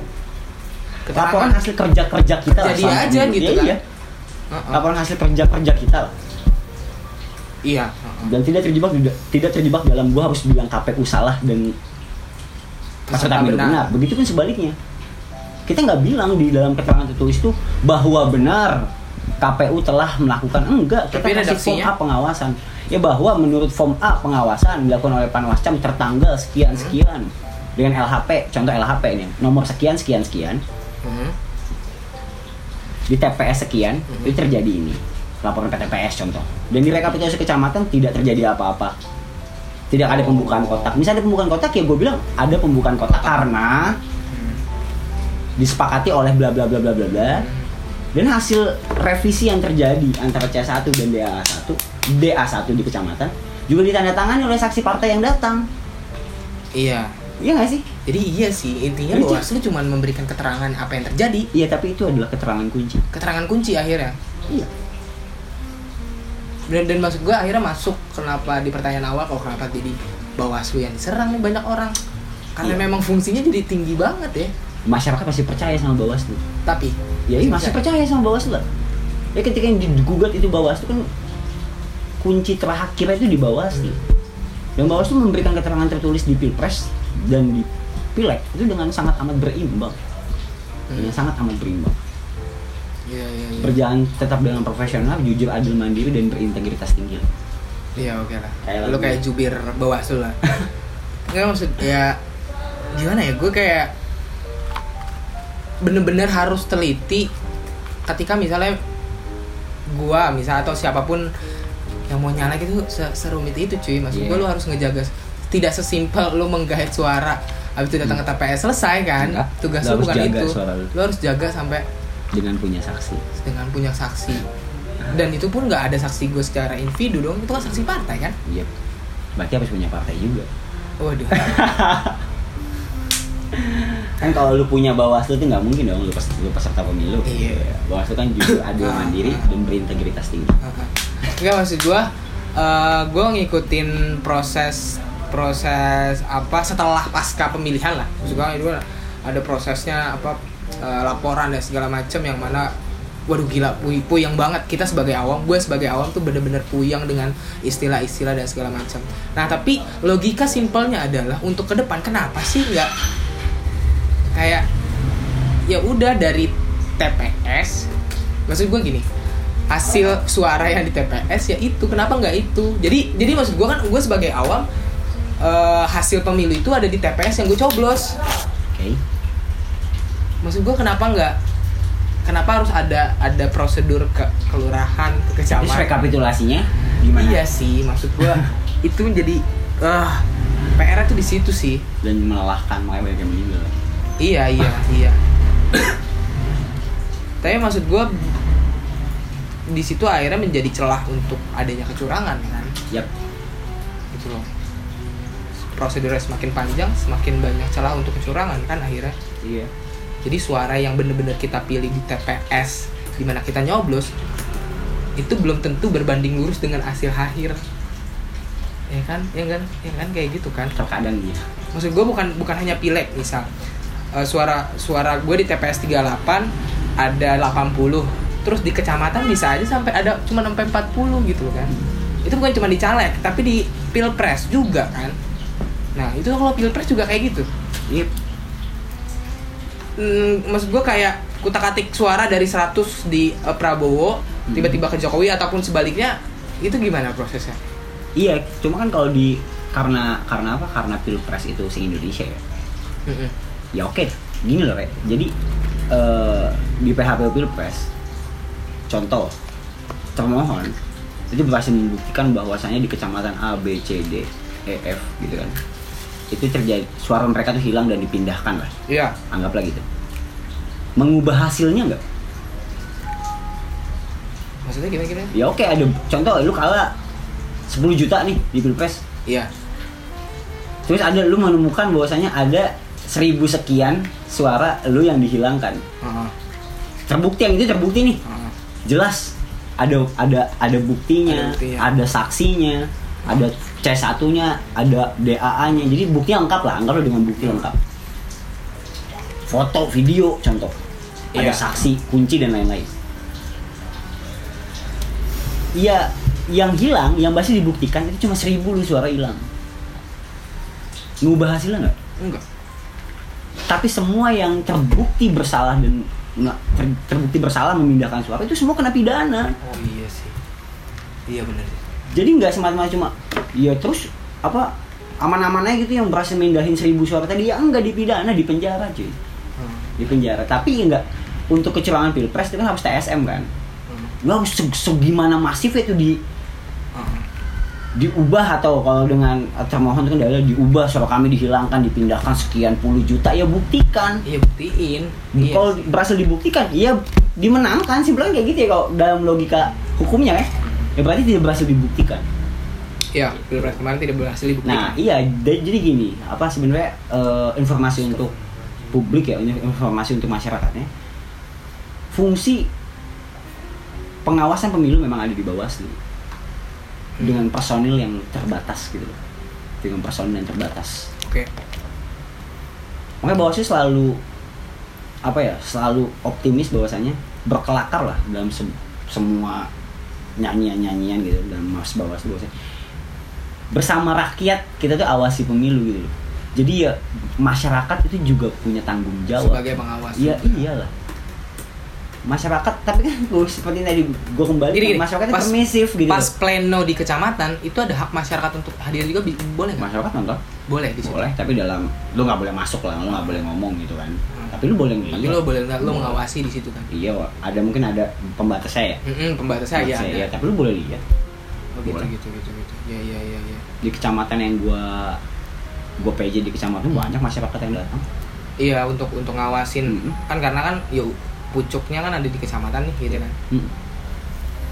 laporan hasil kerja kerja kita lah Jadi selama aja gitu Ya kan. iya. Heeh. laporan hasil kerja kerja kita lah Iya. heeh. dan tidak terjebak tidak terjebak dalam gua harus bilang KPU salah dan peserta pemilu benar. Begitupun sebaliknya. Kita nggak bilang di dalam keterangan tertulis itu bahwa benar KPU telah melakukan enggak. Kita Tapi kasih form? A pengawasan. Ya bahwa menurut form A pengawasan dilakukan oleh Panwascam tertanggal sekian Hmm. sekian dengan LHP, contoh LHP ini. Nomor sekian sekian sekian. Hmm. di TPS sekian Mhm. itu terjadi ini. Laporan ke TPS contoh. Dan di rekapitulasi kecamatan tidak terjadi apa-apa. Tidak ada pembukaan kotak. Misalnya ada pembukaan kotak ya gue bilang ada pembukaan kotak karena disepakati oleh bla bla bla bla bla bla. Dan hasil revisi yang terjadi antara C1 dan DA1 DA1 di kecamatan juga ditandatangani oleh saksi partai yang datang. Iya. Iya nggak sih Jadi iya sih intinya Jadi, Bawaslu cuma memberikan keterangan apa yang terjadi, iya tapi itu adalah keterangan kunci keterangan kunci akhirnya. iya Dan, dan maksud gue akhirnya masuk kenapa di pertanyaan awal kok kenapa jadi Bawaslu yang diserang nih banyak orang. Karena Iya. memang fungsinya jadi tinggi banget ya. masyarakat pasti percaya sama Bawaslu. Tapi Ya iya, masih percaya sama Bawaslu lah. Ya ketika yang digugat itu Bawaslu kan kunci terakhir itu di Bawaslu. Dan Bawaslu memberikan keterangan tertulis di Pilpres dan di Pileg itu dengan sangat amat berimbang. Dengan sangat amat berimbang. Iya iya iya. Berjalan tetap dengan profesional, jujur, adil, mandiri dan berintegritas tinggi. Iya oke lah. Kayak Lu kayak jubir Bawaslu lah. *laughs* Enggak maksud ya gimana ya? Gue kayak bener-bener harus teliti ketika misalnya gua misal atau siapa pun yang mau nyalek itu se- serumit itu cuy maksud Iya. gua lu harus ngejaga tidak sesimpel lu menggait suara habis itu datang ke TPS selesai kan Enggak. tugas harus bukan jaga itu suara lu. lu harus jaga sampai Dengan punya saksi. dengan punya saksi dan itu pun nggak ada saksi gue secara individu dong itu kan saksi partai kan Iya. Berarti harus punya partai juga. waduh *laughs* kan kalau lu punya bawaslu tuh nggak mungkin dong lu, pes- lu peserta pemilu Iya. bawaslu kan jujur *laughs* adil Ah, mandiri ah. dan berintegritas tinggi Enggak maksud gua eh gua ngikutin proses proses apa setelah pasca pemilihan lah. Gua itu ada prosesnya apa eh, laporan dan segala macam yang mana waduh gila puy puyang banget. Kita sebagai awam gue sebagai awam tuh bener-bener puyang dengan istilah-istilah dan segala macam nah tapi logika simpelnya adalah untuk ke depan kenapa sih nggak kayak ya udah dari TPS maksud gue gini hasil suara yang di TPS ya itu kenapa nggak itu? Jadi jadi maksud gue kan gue sebagai awam eh, hasil pemilu itu ada di TPS yang gue coblos. Oke. Maksud gue kenapa nggak kenapa harus ada ada prosedur ke kelurahan ke terus kecamatan? rekapitulasinya gimana? Iya sih maksud gue *laughs* itu menjadi ah PR tuh di situ sih. Dan melelahkan makanya banyak yang meninggal. Iya iya *laughs* iya. Tapi maksud gue di situ akhirnya menjadi celah untuk adanya kecurangan kan, yap. Gitu loh. Prosedurnya semakin panjang, semakin banyak celah untuk kecurangan kan akhirnya. iya. Jadi suara yang bener-bener kita pilih di TPS di mana kita nyoblos itu belum tentu berbanding lurus dengan hasil akhir. Ya kan, ya kan, ya kan? Kayak gitu kan? Terkadang iya. Maksud gue bukan bukan hanya pileg misal. Eh, suara suara gue di TPS 38 ada 80 terus di kecamatan bisa aja sampai ada cuma sampai 40 gitu kan. Itu bukan cuma di caleg tapi di pilpres juga kan nah itu kalau pilpres juga kayak gitu yep. Hmm, maksud gue kayak kutak atik suara dari 100 di eh, Prabowo tiba-tiba ke Jokowi ataupun sebaliknya itu gimana prosesnya iya cuma kan kalau di karena karena apa karena pilpres itu se Indonesia ya Mm-mm. ya oke gini loh Rek. jadi eh, di PHP pilpres contoh termohon itu berhasil membuktikan bahwasanya di kecamatan A B C D E F gitu kan itu terjadi suara mereka tuh hilang dan dipindahkan lah iya. Anggaplah gitu mengubah hasilnya nggak? Maksudnya gimana gimana? Ya oke ada contoh lu kalah 10 juta nih di pilpres. Iya. Terus ada lu menemukan bahwasanya ada seribu sekian suara lu yang dihilangkan. Heeh. terbukti yang itu terbukti nih. Heeh. jelas ada ada ada buktinya, Ada buktinya. ada saksinya, ada C1-nya, ada DAA-nya. Jadi bukti lengkap lah, anggaplah dengan bukti lengkap. Foto, video, contoh. Ada Iya. saksi, kunci dan lain-lain. Iya, yang hilang, yang masih dibuktikan itu cuma seribu lu suara hilang. Ngubah hasilnya nggak? enggak Tapi semua yang terbukti bersalah dan nggak ter- terbukti bersalah memindahkan suara itu semua kena pidana. Oh iya sih. Iya benar. Jadi nggak semata-mata cuma ya terus apa aman-aman aja gitu yang berhasil mindahin seribu suara tadi ya enggak dipidana di penjara cuy. Di penjara. Tapi enggak untuk kecurangan pilpres itu kan harus TSM kan. Lu harus se- segimana masif itu di diubah atau kalau dengan termohon itu kan adalah diubah suara kami dihilangkan dipindahkan sekian puluh juta ya buktikan. Iya buktiin. Iya. kalau berhasil dibuktikan iya dimenangkan simpelnya kayak gitu ya kalau dalam logika hukumnya ya ya berarti tidak berhasil dibuktikan Iya, pilpres kemarin tidak berhasil dibuktikan. Nah, iya, da- jadi gini, apa sebenarnya eh, informasi untuk publik ya, informasi untuk masyarakatnya. Fungsi pengawasan pemilu memang ada di Bawaslu. Dengan personil yang terbatas gitu loh. Dengan personil yang terbatas. Oke. Makanya Bawaslu selalu apa ya selalu optimis bahwasanya berkelakar lah dalam se- semua nyanyian nyanyian gitu dalam mas bawaslu bahwasanya bersama rakyat kita tuh awasi pemilu gitu loh jadi ya masyarakat itu juga punya tanggung jawab sebagai pengawas Iya juga. iyalah. Masyarakat tapi kan gue seperti tadi gue kembali Gini, gini, masyarakat pas- permisif gitu. pas pleno di kecamatan itu ada hak masyarakat untuk hadir juga boleh nggak masyarakat nonton boleh di situ boleh tapi dalam lu nggak boleh masuk lah lu nggak boleh ngomong gitu kan. Tapi lu boleh ngeliat. tapi lo boleh nggak lo Boleh. mengawasi di situ kan Iya, ada mungkin ada pembatasnya ya. Mm-mm, pembatasnya ya Pembatasnya, ya, tapi lu boleh lihat oh, gitu, boleh. gitu gitu gitu ya ya ya ya di kecamatan yang gua gua PJ di kecamatan banyak masyarakat yang datang. iya untuk untuk ngawasin Mm-mm. kan karena kan yuk pucuknya kan ada di kecamatan nih gitu kan Hmm.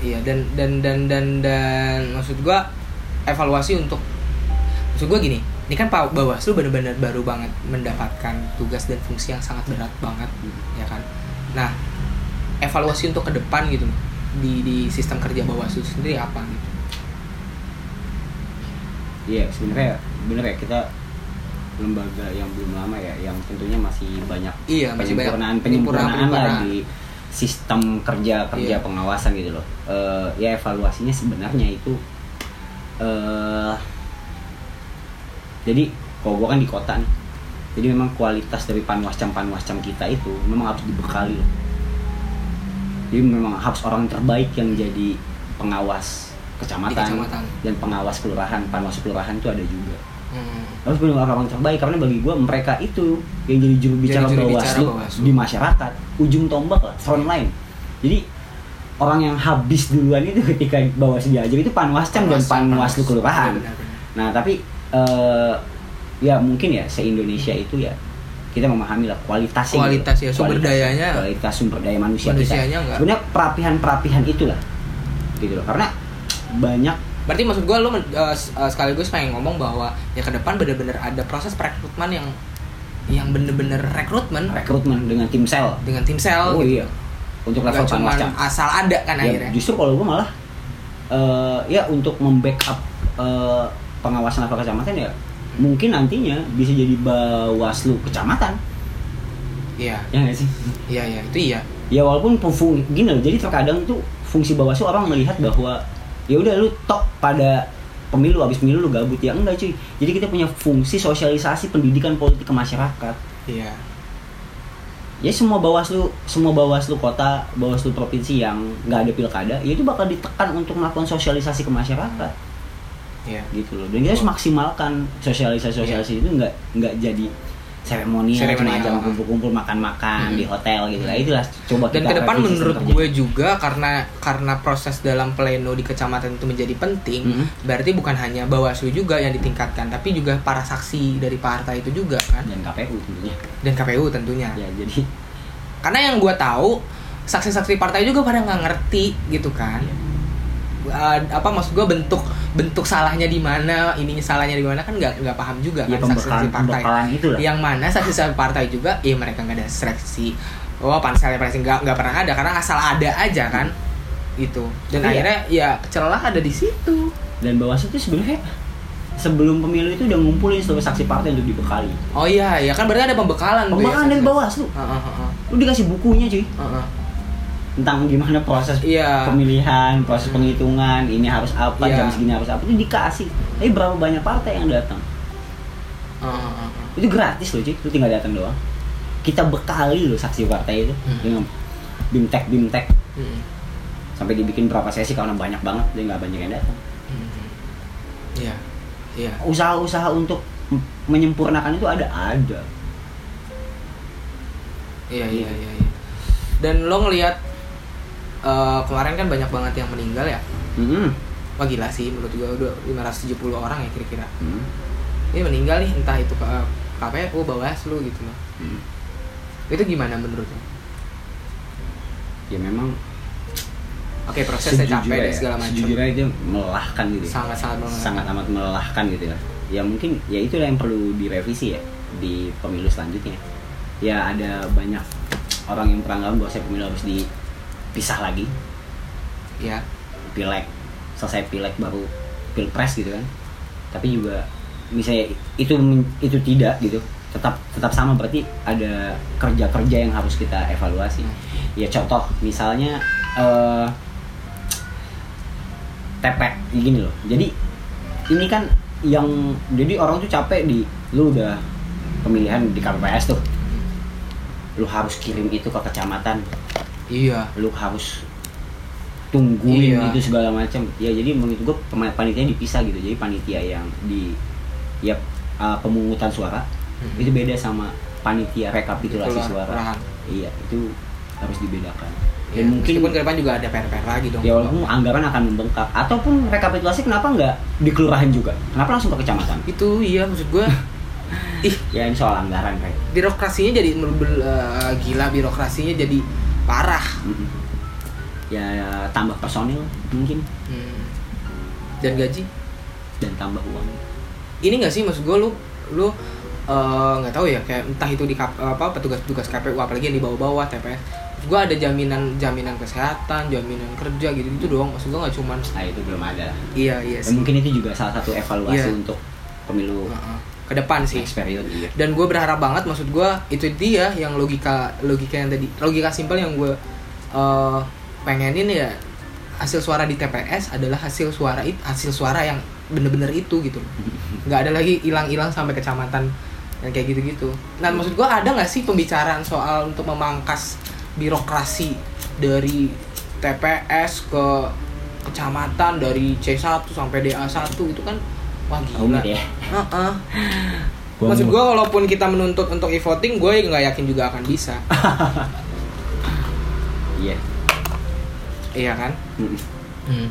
Iya dan dan dan dan dan maksud gua evaluasi untuk maksud gua gini, ini kan Pak Bawaslu benar-benar baru banget mendapatkan tugas dan fungsi yang sangat berat banget, ya kan. Nah, evaluasi untuk ke depan gitu di di sistem kerja Bawaslu sendiri apa gitu. Iya, sebenarnya bener ya kita lembaga yang belum lama ya, yang tentunya masih banyak Iya, masih banyak penyempurnaan penyempurnaan- penyempurnaan lah di sistem kerja kerja Iya. pengawasan gitu loh. Eh, ya evaluasinya sebenarnya itu eh jadi kalau gua kan di kota nih, jadi memang kualitas dari panwascam panwascam kita itu memang harus dibekali loh. Jadi memang harus orang terbaik yang jadi pengawas kecamatan, kecamatan. dan pengawas kelurahan, panwas kelurahan itu ada juga Hmm. Harus benar orang terbaik karena bagi gue mereka itu yang jadi juru bicara Jadi juru bicara Bawaslu di masyarakat ujung tombak lah front line jadi orang yang habis duluan itu *laughs* ketika Bawaslu diajar itu panwascam dan panwaslu panwas. kelurahan nah tapi eh, ya mungkin ya se Indonesia itu ya kita memahami lah kualitasnya Kualitas gitu. ya, sumber Kualitas- dayanya. kualitas sumber daya manusia Manusianya kita sebenarnya perapihan perapihan itulah gitu loh karena banyak Berarti maksud gua lo eh, sekaligus pengen ngomong bahwa ya ke depan benar-benar ada proses perekrutmen yang yang bener-bener rekrutmen. Rekrutmen dengan tim sel. Dengan tim sel. Oh gitu. iya. Untuk level Gak panwascam asal ada kan ya, akhirnya. justru kalau gue malah eh, ya untuk membackup eh, pengawasan level kecamatan ya mungkin nantinya bisa jadi bawaslu kecamatan. Iya, ya nggak sih? Iya, iya, itu iya. ya walaupun fung gini loh jadi terkadang tuh fungsi bawaslu orang melihat bahwa ya udah lu tok pada pemilu habis pemilu lu gabut. Ya enggak cuy. Jadi kita punya fungsi sosialisasi pendidikan politik ke masyarakat. Iya. ya semua bawaslu semua bawaslu kota bawaslu provinsi yang nggak ada pilkada ya itu bakal ditekan untuk melakukan sosialisasi ke masyarakat. Iya. gitu loh. Dan kita harus maksimalkan sosialisasi sosialisasi itu nggak nggak jadi seremonial cuma aja kumpul-kumpul makan-makan Hmm. di hotel gitu lah itulah coba Dan ke depan menurut kerja. gue juga karena karena proses dalam pleno di kecamatan itu menjadi penting, Mhm. berarti bukan hanya Bawaslu juga yang ditingkatkan, tapi juga para saksi dari partai itu juga kan dan KPU tentunya dan KPU tentunya. ya jadi Karena yang gue tahu saksi-saksi partai juga pada nggak ngerti gitu kan. Iya. Uh, apa maksud gue bentuk bentuk salahnya di mana ininya salahnya di mana kan nggak nggak paham juga ya kan saksi-saksi partai. itulah yang mana saksi-saksi partai juga ya mereka nggak ada seleksi. Oh panselnya pasti nggak nggak pernah ada karena asal ada aja kan. Gitu dan Iya. akhirnya ya celah ada di situ. Dan bawaslu itu sebenarnya sebelum pemilu itu udah ngumpulin seluruh saksi partai untuk dibekali. Oh iya ya kan berarti ada pembekalan ya, pembekalan dari bawaslu. Heeh, heeh, lu dikasih bukunya cuy. Heeh. Tentang gimana proses Iya. pemilihan, proses Hmm. penghitungan, ini harus apa, Iya. jam segini harus apa, itu dikasih. Tapi berapa banyak partai yang datang? Heeh. Itu gratis loh, cuy. Lu tinggal datang doang. Kita bekali loh saksi partai itu Hmm. dengan bimtek bimtek Hmm, sampai dibikin berapa sesi karena banyak banget dia nggak banyak yang datang. hmm. iya iya Usaha-usaha untuk menyempurnakan itu ada ada. iya iya iya iya. dan lo ngelihat eh, kemarin kan banyak banget yang meninggal ya Hmm. wah gila sih menurut gua udah 570 orang ya kira-kira Hmm. ini meninggal nih entah itu ke KPU Bawaslu gitu loh Hmm. itu gimana menurut lo? Ya memang Oke prosesnya capek dan ya, segala macam sejujurnya itu melelahkan gitu. ya. sangat sangat melelahkan. sangat amat melelahkan gitu ya ya mungkin ya itulah yang perlu direvisi ya di pemilu selanjutnya ya ada banyak orang yang beranggapan bahwa saya pemilu harus dipisah lagi. Ya pilek. Selesai pilek baru pilpres gitu kan. Tapi juga misalnya itu itu tidak gitu. Tetap tetap sama berarti ada kerja-kerja yang harus kita evaluasi. Ya contoh misalnya eh TP gini loh. Jadi ini kan yang jadi orang tuh capek di lu udah pemilihan di KPPS tuh. Lu harus kirim itu ke kecamatan, Iya. lu harus tungguin Iya. itu segala macam ya jadi menurut gue panitia dipisah gitu jadi panitia yang di ya uh, pemungutan suara Mhm. itu beda sama panitia rekapitulasi Kelurahan. suara iya itu harus dibedakan Ya, dan mungkin meskipun ke depan juga ada PR-PR lagi dong. ya walaupun anggaran akan membengkak ataupun rekapitulasi kenapa nggak di kelurahan juga kenapa langsung ke kecamatan Itu iya maksud gua ih *laughs* ya ini soal anggaran kayak birokrasinya jadi eh, gila birokrasinya jadi parah. Mm-mm. ya tambah personil mungkin Hmm. Dan gaji dan tambah uang ini gak sih maksud gue lu lu eh, nggak tahu ya kayak entah itu di kap- apa petugas-petugas KPU apalagi yang di bawah-bawah TPS gue ada jaminan jaminan kesehatan jaminan kerja gitu gitu doang maksud gue nggak cuman nah itu belum ada iya iya Dan sih mungkin itu juga salah satu evaluasi Iya. untuk pemilu Heeh. Ke depan sih. Next period iya. dan gue berharap banget maksud gue itu dia yang logika logika yang tadi logika simpel yang gue eh, pengenin ya hasil suara di TPS adalah hasil suara itu hasil suara yang bener-bener itu gitu. *laughs* Nggak ada lagi hilang-hilang sampai kecamatan yang kayak gitu-gitu. Nah maksud gue ada nggak sih pembicaraan soal untuk memangkas birokrasi dari TPS ke kecamatan dari C1 sampai DA1 itu kan wah gila ya. Heeh. *laughs* Gua Maksud gue walaupun kita menuntut untuk e-voting, gue nggak yakin juga akan bisa. *laughs* Iya. iya kan? Mm-mm.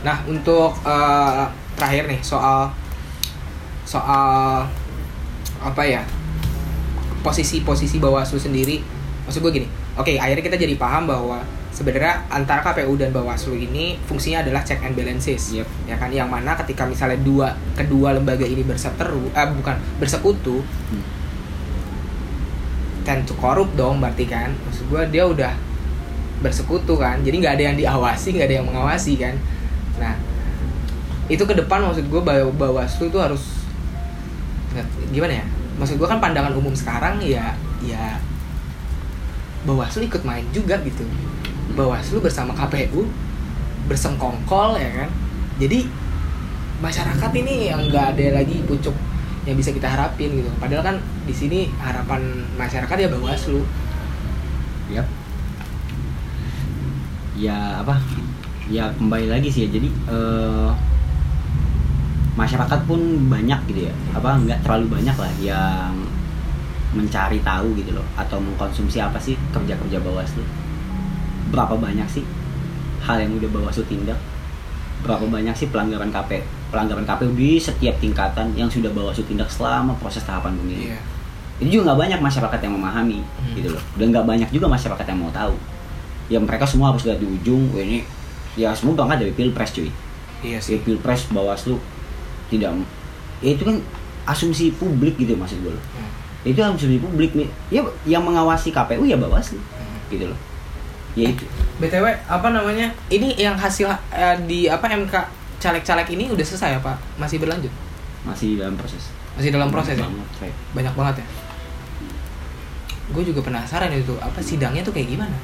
Nah untuk eh, terakhir nih soal soal apa ya posisi-posisi Bawaslu sendiri. Maksud gue gini, oke akhirnya kita jadi paham bahwa sebenarnya antara KPU dan Bawaslu ini fungsinya adalah check and balances. Yep. Ya kan yang mana ketika misalnya dua kedua lembaga ini berseteru, eh bukan bersekutu, Hmm. tend to korup dong berarti kan maksud gue dia udah bersekutu kan jadi nggak ada yang diawasi nggak ada yang mengawasi kan nah itu ke depan maksud gue bawa bawaslu itu harus gimana ya maksud gue kan pandangan umum sekarang ya ya bawaslu ikut main juga gitu bawaslu bersama KPU bersengkongkol ya kan jadi masyarakat ini yang nggak ada lagi pucuk yang bisa kita harapin gitu padahal kan di sini harapan masyarakat ya bawaslu Yap. Ya apa? Ya kembali lagi sih ya. Jadi eh, masyarakat pun banyak gitu ya. Apa nggak terlalu banyak lah yang mencari tahu gitu loh atau mengkonsumsi apa sih kerja-kerja Bawaslu. Berapa banyak sih hal yang udah Bawaslu tindak? Berapa banyak sih pelanggaran KP pelanggaran KPU di setiap tingkatan yang sudah Bawaslu tindak selama proses tahapan pemilu? Iya. itu juga nggak banyak masyarakat yang memahami Hmm. gitu loh dan nggak banyak juga masyarakat yang mau tahu ya mereka semua harus lihat di ujung ini ya semua berangkat dari pilpres cuy iya ya sih pilpres bawaslu tidak ya itu kan asumsi publik gitu maksud gue loh. Hmm. itu asumsi publik nih ya yang mengawasi KPU ya bawaslu Hmm. gitu loh ya itu. Btw apa namanya? Ini yang hasil eh, di apa MK caleg-caleg ini udah selesai apa masih berlanjut? Masih dalam proses. Masih dalam proses ya? Banget, Rey. banyak banget ya? Gue juga penasaran itu apa sidangnya tuh kayak gimana?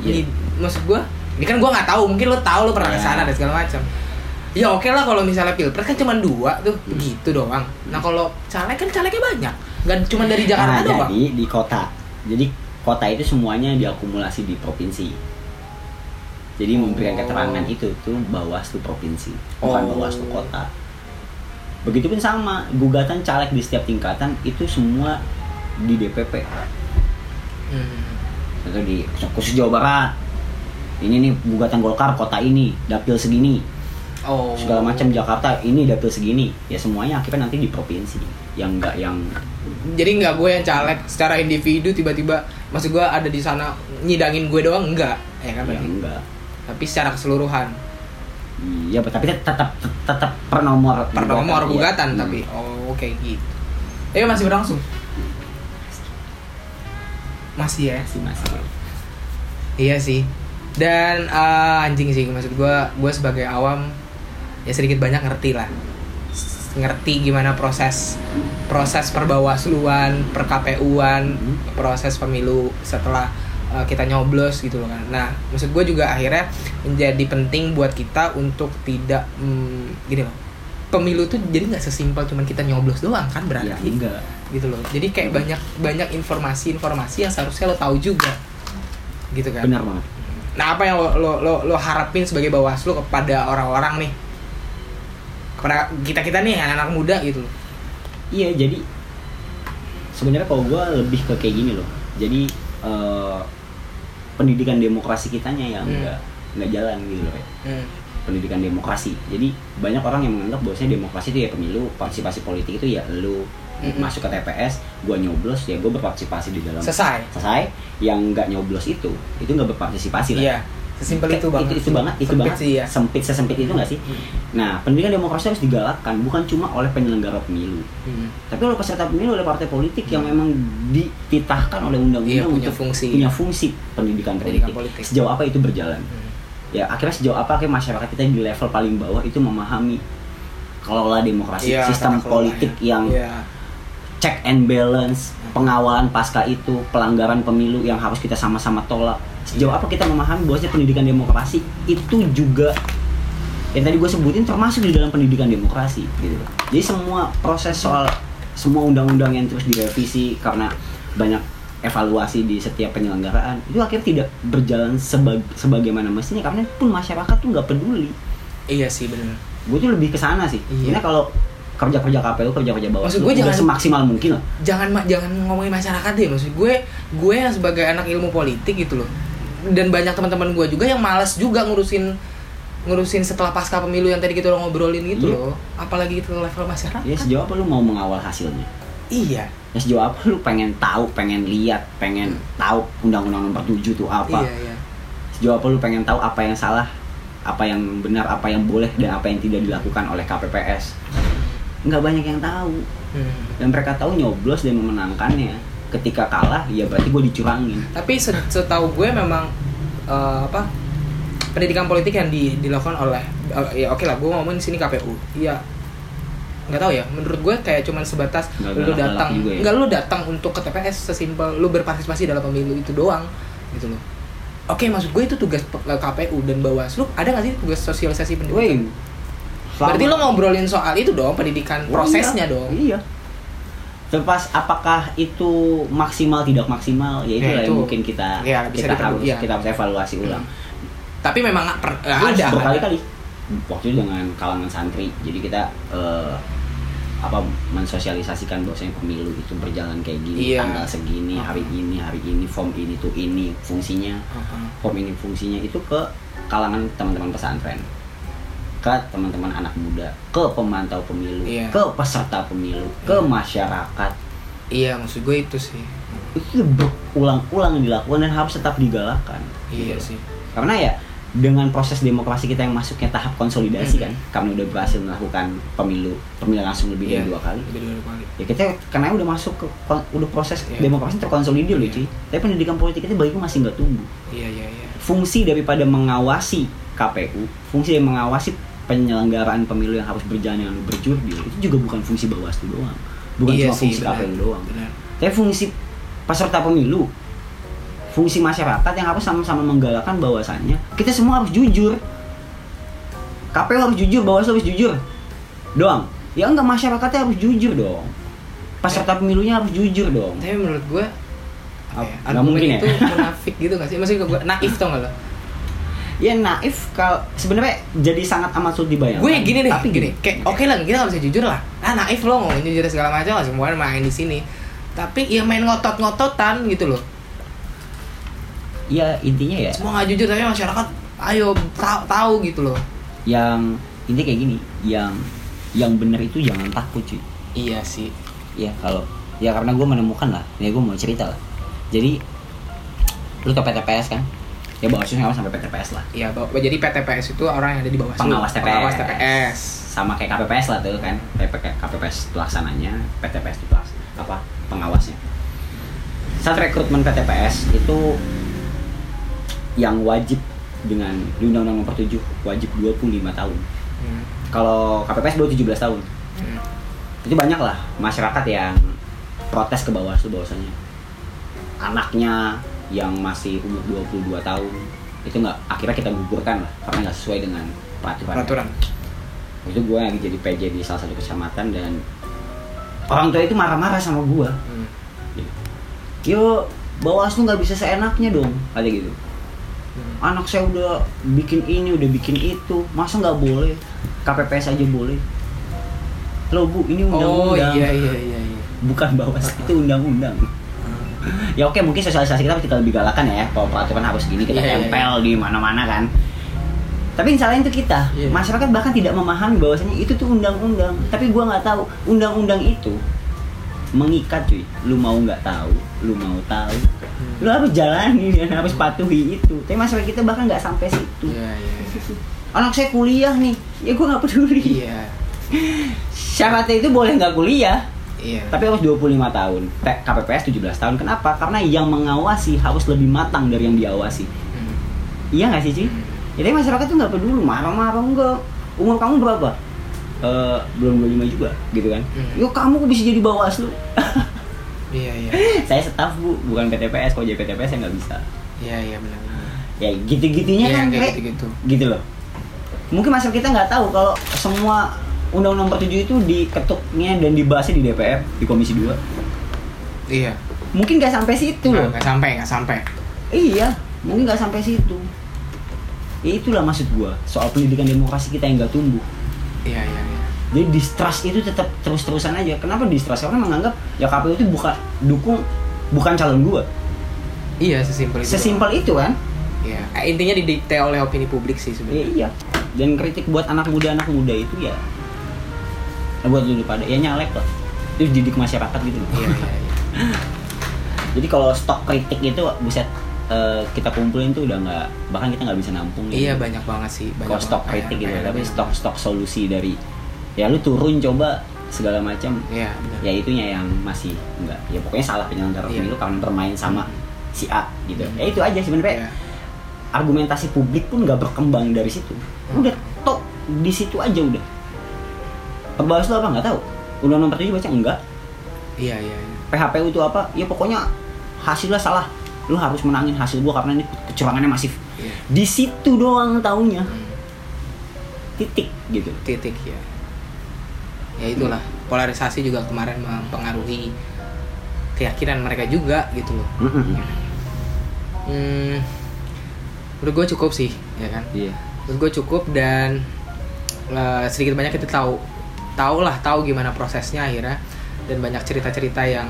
Iya. Ini, maksud gue ini kan gue nggak tahu mungkin lo tahu lo pernah Ya. ke sana dan segala macam. Ya oke lah kalau misalnya pilpres kan cuma dua tuh Hmm. begitu doang. Nah kalau caleg kan calegnya banyak nggak cuma dari Jakarta Nah, doang. jadi di kota. Jadi kota itu semuanya diakumulasi di provinsi. Jadi memberikan Oh. keterangan itu tuh Bawaslu provinsi, bukan Oh. Bawaslu kota. Begitupun sama gugatan caleg di setiap tingkatan itu semua di DPP Hmm. atau di khusus Jawa Barat. Ini nih gugatan Golkar kota ini, dapil segini, oh segala macam Jakarta ini dapil segini. Ya semuanya akhirnya nanti di provinsi. Yang enggak yang jadi nggak gue yang caleg secara individu tiba-tiba maksud gue ada di sana nyidangin gue doang enggak ya kan berarti enggak. tapi secara keseluruhan Iya, tapi tetap tetap per nomor per nomor Iya. gugatan Hmm. tapi oh oke gitu eh masih berlangsung masih ya masih masih. iya sih dan eh, anjing sih maksud gue gue sebagai awam ya sedikit banyak ngerti lah ngerti gimana proses proses perbawasluan, per KPU-an, Hmm. proses pemilu setelah uh, kita nyoblos gitu loh kan. Nah, maksud gue juga akhirnya menjadi penting buat kita untuk tidak mm, gini loh. Pemilu tuh jadi nggak sesimpel cuman kita nyoblos doang kan berarti ya enggak gitu loh. Jadi kayak banyak banyak informasi-informasi yang seharusnya lo tahu juga. Gitu kan. benar banget Nah, apa yang lo lo lo, lo harapin sebagai Bawaslu kepada orang-orang nih? Kepada kita-kita nih anak-anak muda gitu. Iya jadi sebenarnya kalau gue lebih ke kayak gini loh. Jadi eh, pendidikan demokrasi kitanya yang Hmm. nggak jalan gitu loh. Rek. Hmm. Pendidikan demokrasi. Jadi banyak orang yang menganggap bahwasanya demokrasi itu ya pemilu, partisipasi politik itu ya lu Mm-mm. masuk ke TPS, gue nyoblos ya gue berpartisipasi di dalam. Selesai. Selesai. Yang nggak nyoblos itu itu nggak berpartisipasi lah. Iya. Sesimpel itu banget. Itu, itu banget, itu Sempit banget. sih ya. Sempit sesempit itu nggak sih? Nah, pendidikan demokrasi harus digalakkan bukan cuma oleh penyelenggara pemilu, Hmm. tapi oleh peserta pemilu oleh partai politik yang memang dititahkan oleh undang-undang Iya, punya untuk fungsi. punya fungsi pendidikan, Pendidikan politik. politik. Sejauh apa itu berjalan? Hmm. Ya akhirnya sejauh apa akhirnya masyarakat kita di level paling bawah itu memahami kelola demokrasi, Iya, sistem tata kelola, politik ya. yang Iya. check and balance, pengawalan pasca itu, pelanggaran pemilu yang harus kita sama-sama tolak. Sejauh apa kita memahami bahwa pendidikan demokrasi itu juga yang tadi gue sebutin termasuk di dalam pendidikan demokrasi gitu. Jadi semua proses soal semua undang-undang yang terus direvisi karena banyak evaluasi di setiap penyelenggaraan itu akhirnya tidak berjalan sebag- sebagaimana mestinya karena pun masyarakat tuh nggak peduli. Iya sih benar. Gue tuh lebih ke sana sih. Iya. Karena kalau kerja-kerja KPU, kerja-kerja bawah Maksud gue jangan- semaksimal mungkin lah. Jangan jangan ngomongin masyarakat deh maksud gue gue yang sebagai anak ilmu politik gitu loh. Dan banyak teman-teman gue juga yang malas juga ngurusin ngurusin setelah pasca pemilu yang tadi kita udah ngobrolin gitu Iya. loh. Apalagi itu level masyarakat. Ya sejauh apa lu mau mengawal hasilnya? Iya. Ya sejauh apa lu pengen tahu, pengen lihat, pengen tahu undang-undang nomor 7 itu apa? Iya, iya. Sejauh apa lu pengen tahu apa yang salah, apa yang benar, apa yang boleh dan apa yang tidak dilakukan oleh KPPS? Nggak banyak yang tahu. Hmm. Dan mereka tahu nyoblos dan memenangkannya. Ketika kalah, ya berarti gue dicurangin. Tapi se- setahu gue memang eh, apa pendidikan politik yang di- dilakukan oleh eh, ya oke lah gue ngomongin sini KPU. Iya. nggak tahu ya menurut gue kayak cuman sebatas Nggak lu datang ya? nggak lu datang untuk ke TPS sesimpel lu berpartisipasi dalam pemilu itu doang gitu loh oke maksud gue itu tugas pe- KPU dan Bawaslu ada nggak sih tugas sosialisasi pendidikan Woi, berarti lo ngobrolin soal itu dong pendidikan Oh, prosesnya iya. dong Iya. Terlepas apakah itu maksimal tidak maksimal, ya itu Ya, yang mungkin kita Ya, bisa kita harus iya. kita harus evaluasi ulang. tapi memang per- Terus ada berkali-kali waktu itu dengan kalangan santri. Jadi kita eh, apa mensosialisasikan bahwasanya pemilu itu berjalan kayak gini, Iya. tanggal segini, hari ini, hari ini, form ini tuh ini fungsinya. Heeh. Form ini fungsinya itu ke kalangan teman-teman pesantren ke teman-teman anak muda, ke pemantau pemilu, Iya. ke peserta pemilu, ke masyarakat. iya maksud gue itu sih Itu berulang-ulang dilakukan dan harus tetap digalakan. iya Gitu. sih Karena ya dengan proses demokrasi kita yang masuknya tahap konsolidasi Hmm. kan, kami udah berhasil melakukan pemilu, pemilu langsung lebih Iya, dari dua kali. lebih dari dua kali Ya kita karena udah masuk ke udah proses Iya. demokrasi terkonsolidir loh Iya. cuy. Tapi pendidikan politik itu bagiku masih nggak tumbuh. iya iya iya Fungsi daripada mengawasi KPU, fungsi yang mengawasi penyelenggaraan pemilu yang harus berjalan dengan berjurdil itu juga bukan fungsi Bawaslu doang. Bukan Iya cuma sih, fungsi. KPU doang. benar Tapi fungsi peserta pemilu, fungsi masyarakat yang harus sama-sama menggalakkan bahwasannya kita semua harus jujur. KPU harus jujur, Bawaslu harus jujur. Doang. Ya enggak masyarakatnya harus jujur dong. Peserta pemilunya harus jujur dong. tapi menurut gue apa ya, argumen mungkin ya? itu munafik gitu gak sih maksudnya gue naif tau gak lo Ya naif kalau sebenarnya jadi sangat amat sulit dibayangkan. gue gini deh Tapi gini. kayak oke lah kita gak bisa jujur lah. Ah naif lo ngomong jujur segala macam lah semuanya main di sini. Tapi ya main ngotot-ngototan gitu loh. Ya intinya ya. Semua nggak jujur tapi masyarakat ayo tahu tahu gitu loh. Yang intinya kayak gini, yang yang benar itu jangan takut cuy. iya sih. Ya kalau ya karena gue menemukan lah. Ya gue mau cerita lah. Jadi lu ke PTPS kan ya Bawaslu sama sampai PTPS lah. Iya jadi PTPS itu orang yang ada di bawah pengawas TPS. pengawas TPS sama kayak KPPS lah tuh kan. KPPS pelaksananya PTPS itu pelaks- apa pengawasnya. Saat rekrutmen PTPS itu yang wajib dengan di Undang-Undang Nomor 7 wajib 25 tahun. Hmm. kalau KPPS baru 17 tahun. Hmm. itu banyak lah masyarakat yang protes ke Bawaslu bahwasanya. Anaknya yang masih umur 22 tahun itu nggak akhirnya kita gugurkan lah karena nggak sesuai dengan peraturan. Peraturan. Itu gue lagi jadi PJ di salah satu kecamatan dan orang tua itu marah-marah sama gue Hmm. yo Bawaslu nggak bisa seenaknya dong ada gitu. Hmm. anak saya udah bikin ini udah bikin itu masa nggak boleh? KPPS aja boleh. Lo bu ini oh undang-undang. iya iya iya iya. Bukan Bawaslu itu undang-undang *laughs* ya oke mungkin sosialisasi kita kita lebih galakan ya kalau peraturan harus gini kita Iya, iya, tempel di mana-mana kan. Tapi salahin itu kita. Iya. masyarakat bahkan tidak memahami bahwasanya itu tuh undang-undang. Tapi gua nggak tahu undang-undang itu mengikat cuy. Lu mau nggak tahu lu mau tahu. Lu harus jalani dan *laughs* harus patuhi itu. Tapi masyarakat kita bahkan nggak sampai situ. Iya iya iya. anak saya kuliah nih. Ya gua nggak peduli. Iya. *laughs* Syaratnya itu boleh nggak kuliah iya. Tapi harus 25 tahun. KPPS 17 tahun. Kenapa? Karena yang mengawasi harus lebih matang dari yang diawasi. Hmm. iya nggak sih Ci? ya tapi masyarakat tuh nggak peduli. Marah-marah enggak. Umur kamu berapa? Eh, belum 25 juga gitu kan? Hmm. yuk kamu kok bisa jadi bawaslu iya iya. *laughs* Saya staf bu. Bukan PTPS kalau jadi PTPS saya nggak bisa. Iya iya benar ya gitu-gitunya Iya, kan kayak Re. gitu-gitu. gitu loh. Mungkin masyarakat kita nggak tahu kalau semua undang-undang nomor 7 itu diketuknya dan dibahasnya di DPR di Komisi 2 iya mungkin nggak sampai situ loh nggak nggak sampai nggak sampai Iya, mungkin nggak sampai situ. Ya itulah maksud gua soal pendidikan demokrasi kita yang nggak tumbuh. iya iya iya Jadi distrust itu tetap terus-terusan aja. Kenapa distrust? Karena menganggap ya KPU itu bukan dukung bukan calon gua. iya sesimpel itu Sesimpel itu kan? iya Eh, intinya didikte oleh opini publik sih Ya, sebenarnya iya. Dan kritik buat anak muda anak muda itu ya buat lu pada ya nyalek lah. Itu didik masyarakat gitu. iya iya iya *laughs* Jadi kalau stok kritik itu buset eh, kita kumpulin tuh udah nggak bahkan kita nggak bisa nampung. iya banyak banget sih banyak kalau stok kritik gitu tapi stok stok solusi dari ya lu turun coba segala macam iya ya itunya yang masih enggak ya pokoknya salah penyelenggara Iya. pemilu karena bermain sama si A gitu Hmm. ya itu aja sebenarnya Iya. argumentasi publik pun nggak berkembang dari situ Hmm. udah tok di situ aja udah perbahas lu apa? Nggak tahu. Undang nomor 7 baca? Enggak. Iya iya iya. PHPU itu apa? Ya pokoknya hasilnya salah. Lu harus menangin hasil gua karena ini kecurangannya masif. Iya. di situ doang taunya. Hmm. titik gitu. Titik ya ya itulah. Polarisasi juga kemarin mempengaruhi keyakinan mereka juga gitu loh. Mm-mm. hmm, menurut gue cukup sih ya kan? Iya. menurut gue cukup dan eh, sedikit banyak kita tahu tahu lah tahu gimana prosesnya akhirnya. Dan banyak cerita-cerita yang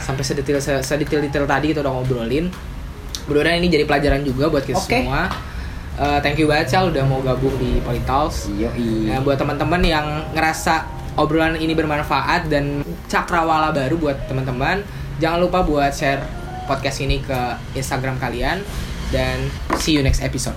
sampai sedetail sedetail detail tadi kita udah ngobrolin. Mudah-mudahan ini jadi pelajaran juga buat kita Oke. semua. Eh, thank you banget Sal udah mau gabung di Politalks Iya, Nah, buat teman-teman yang ngerasa obrolan ini bermanfaat dan cakrawala baru buat teman-teman, jangan lupa buat share podcast ini ke Instagram kalian. Dan see you next episode.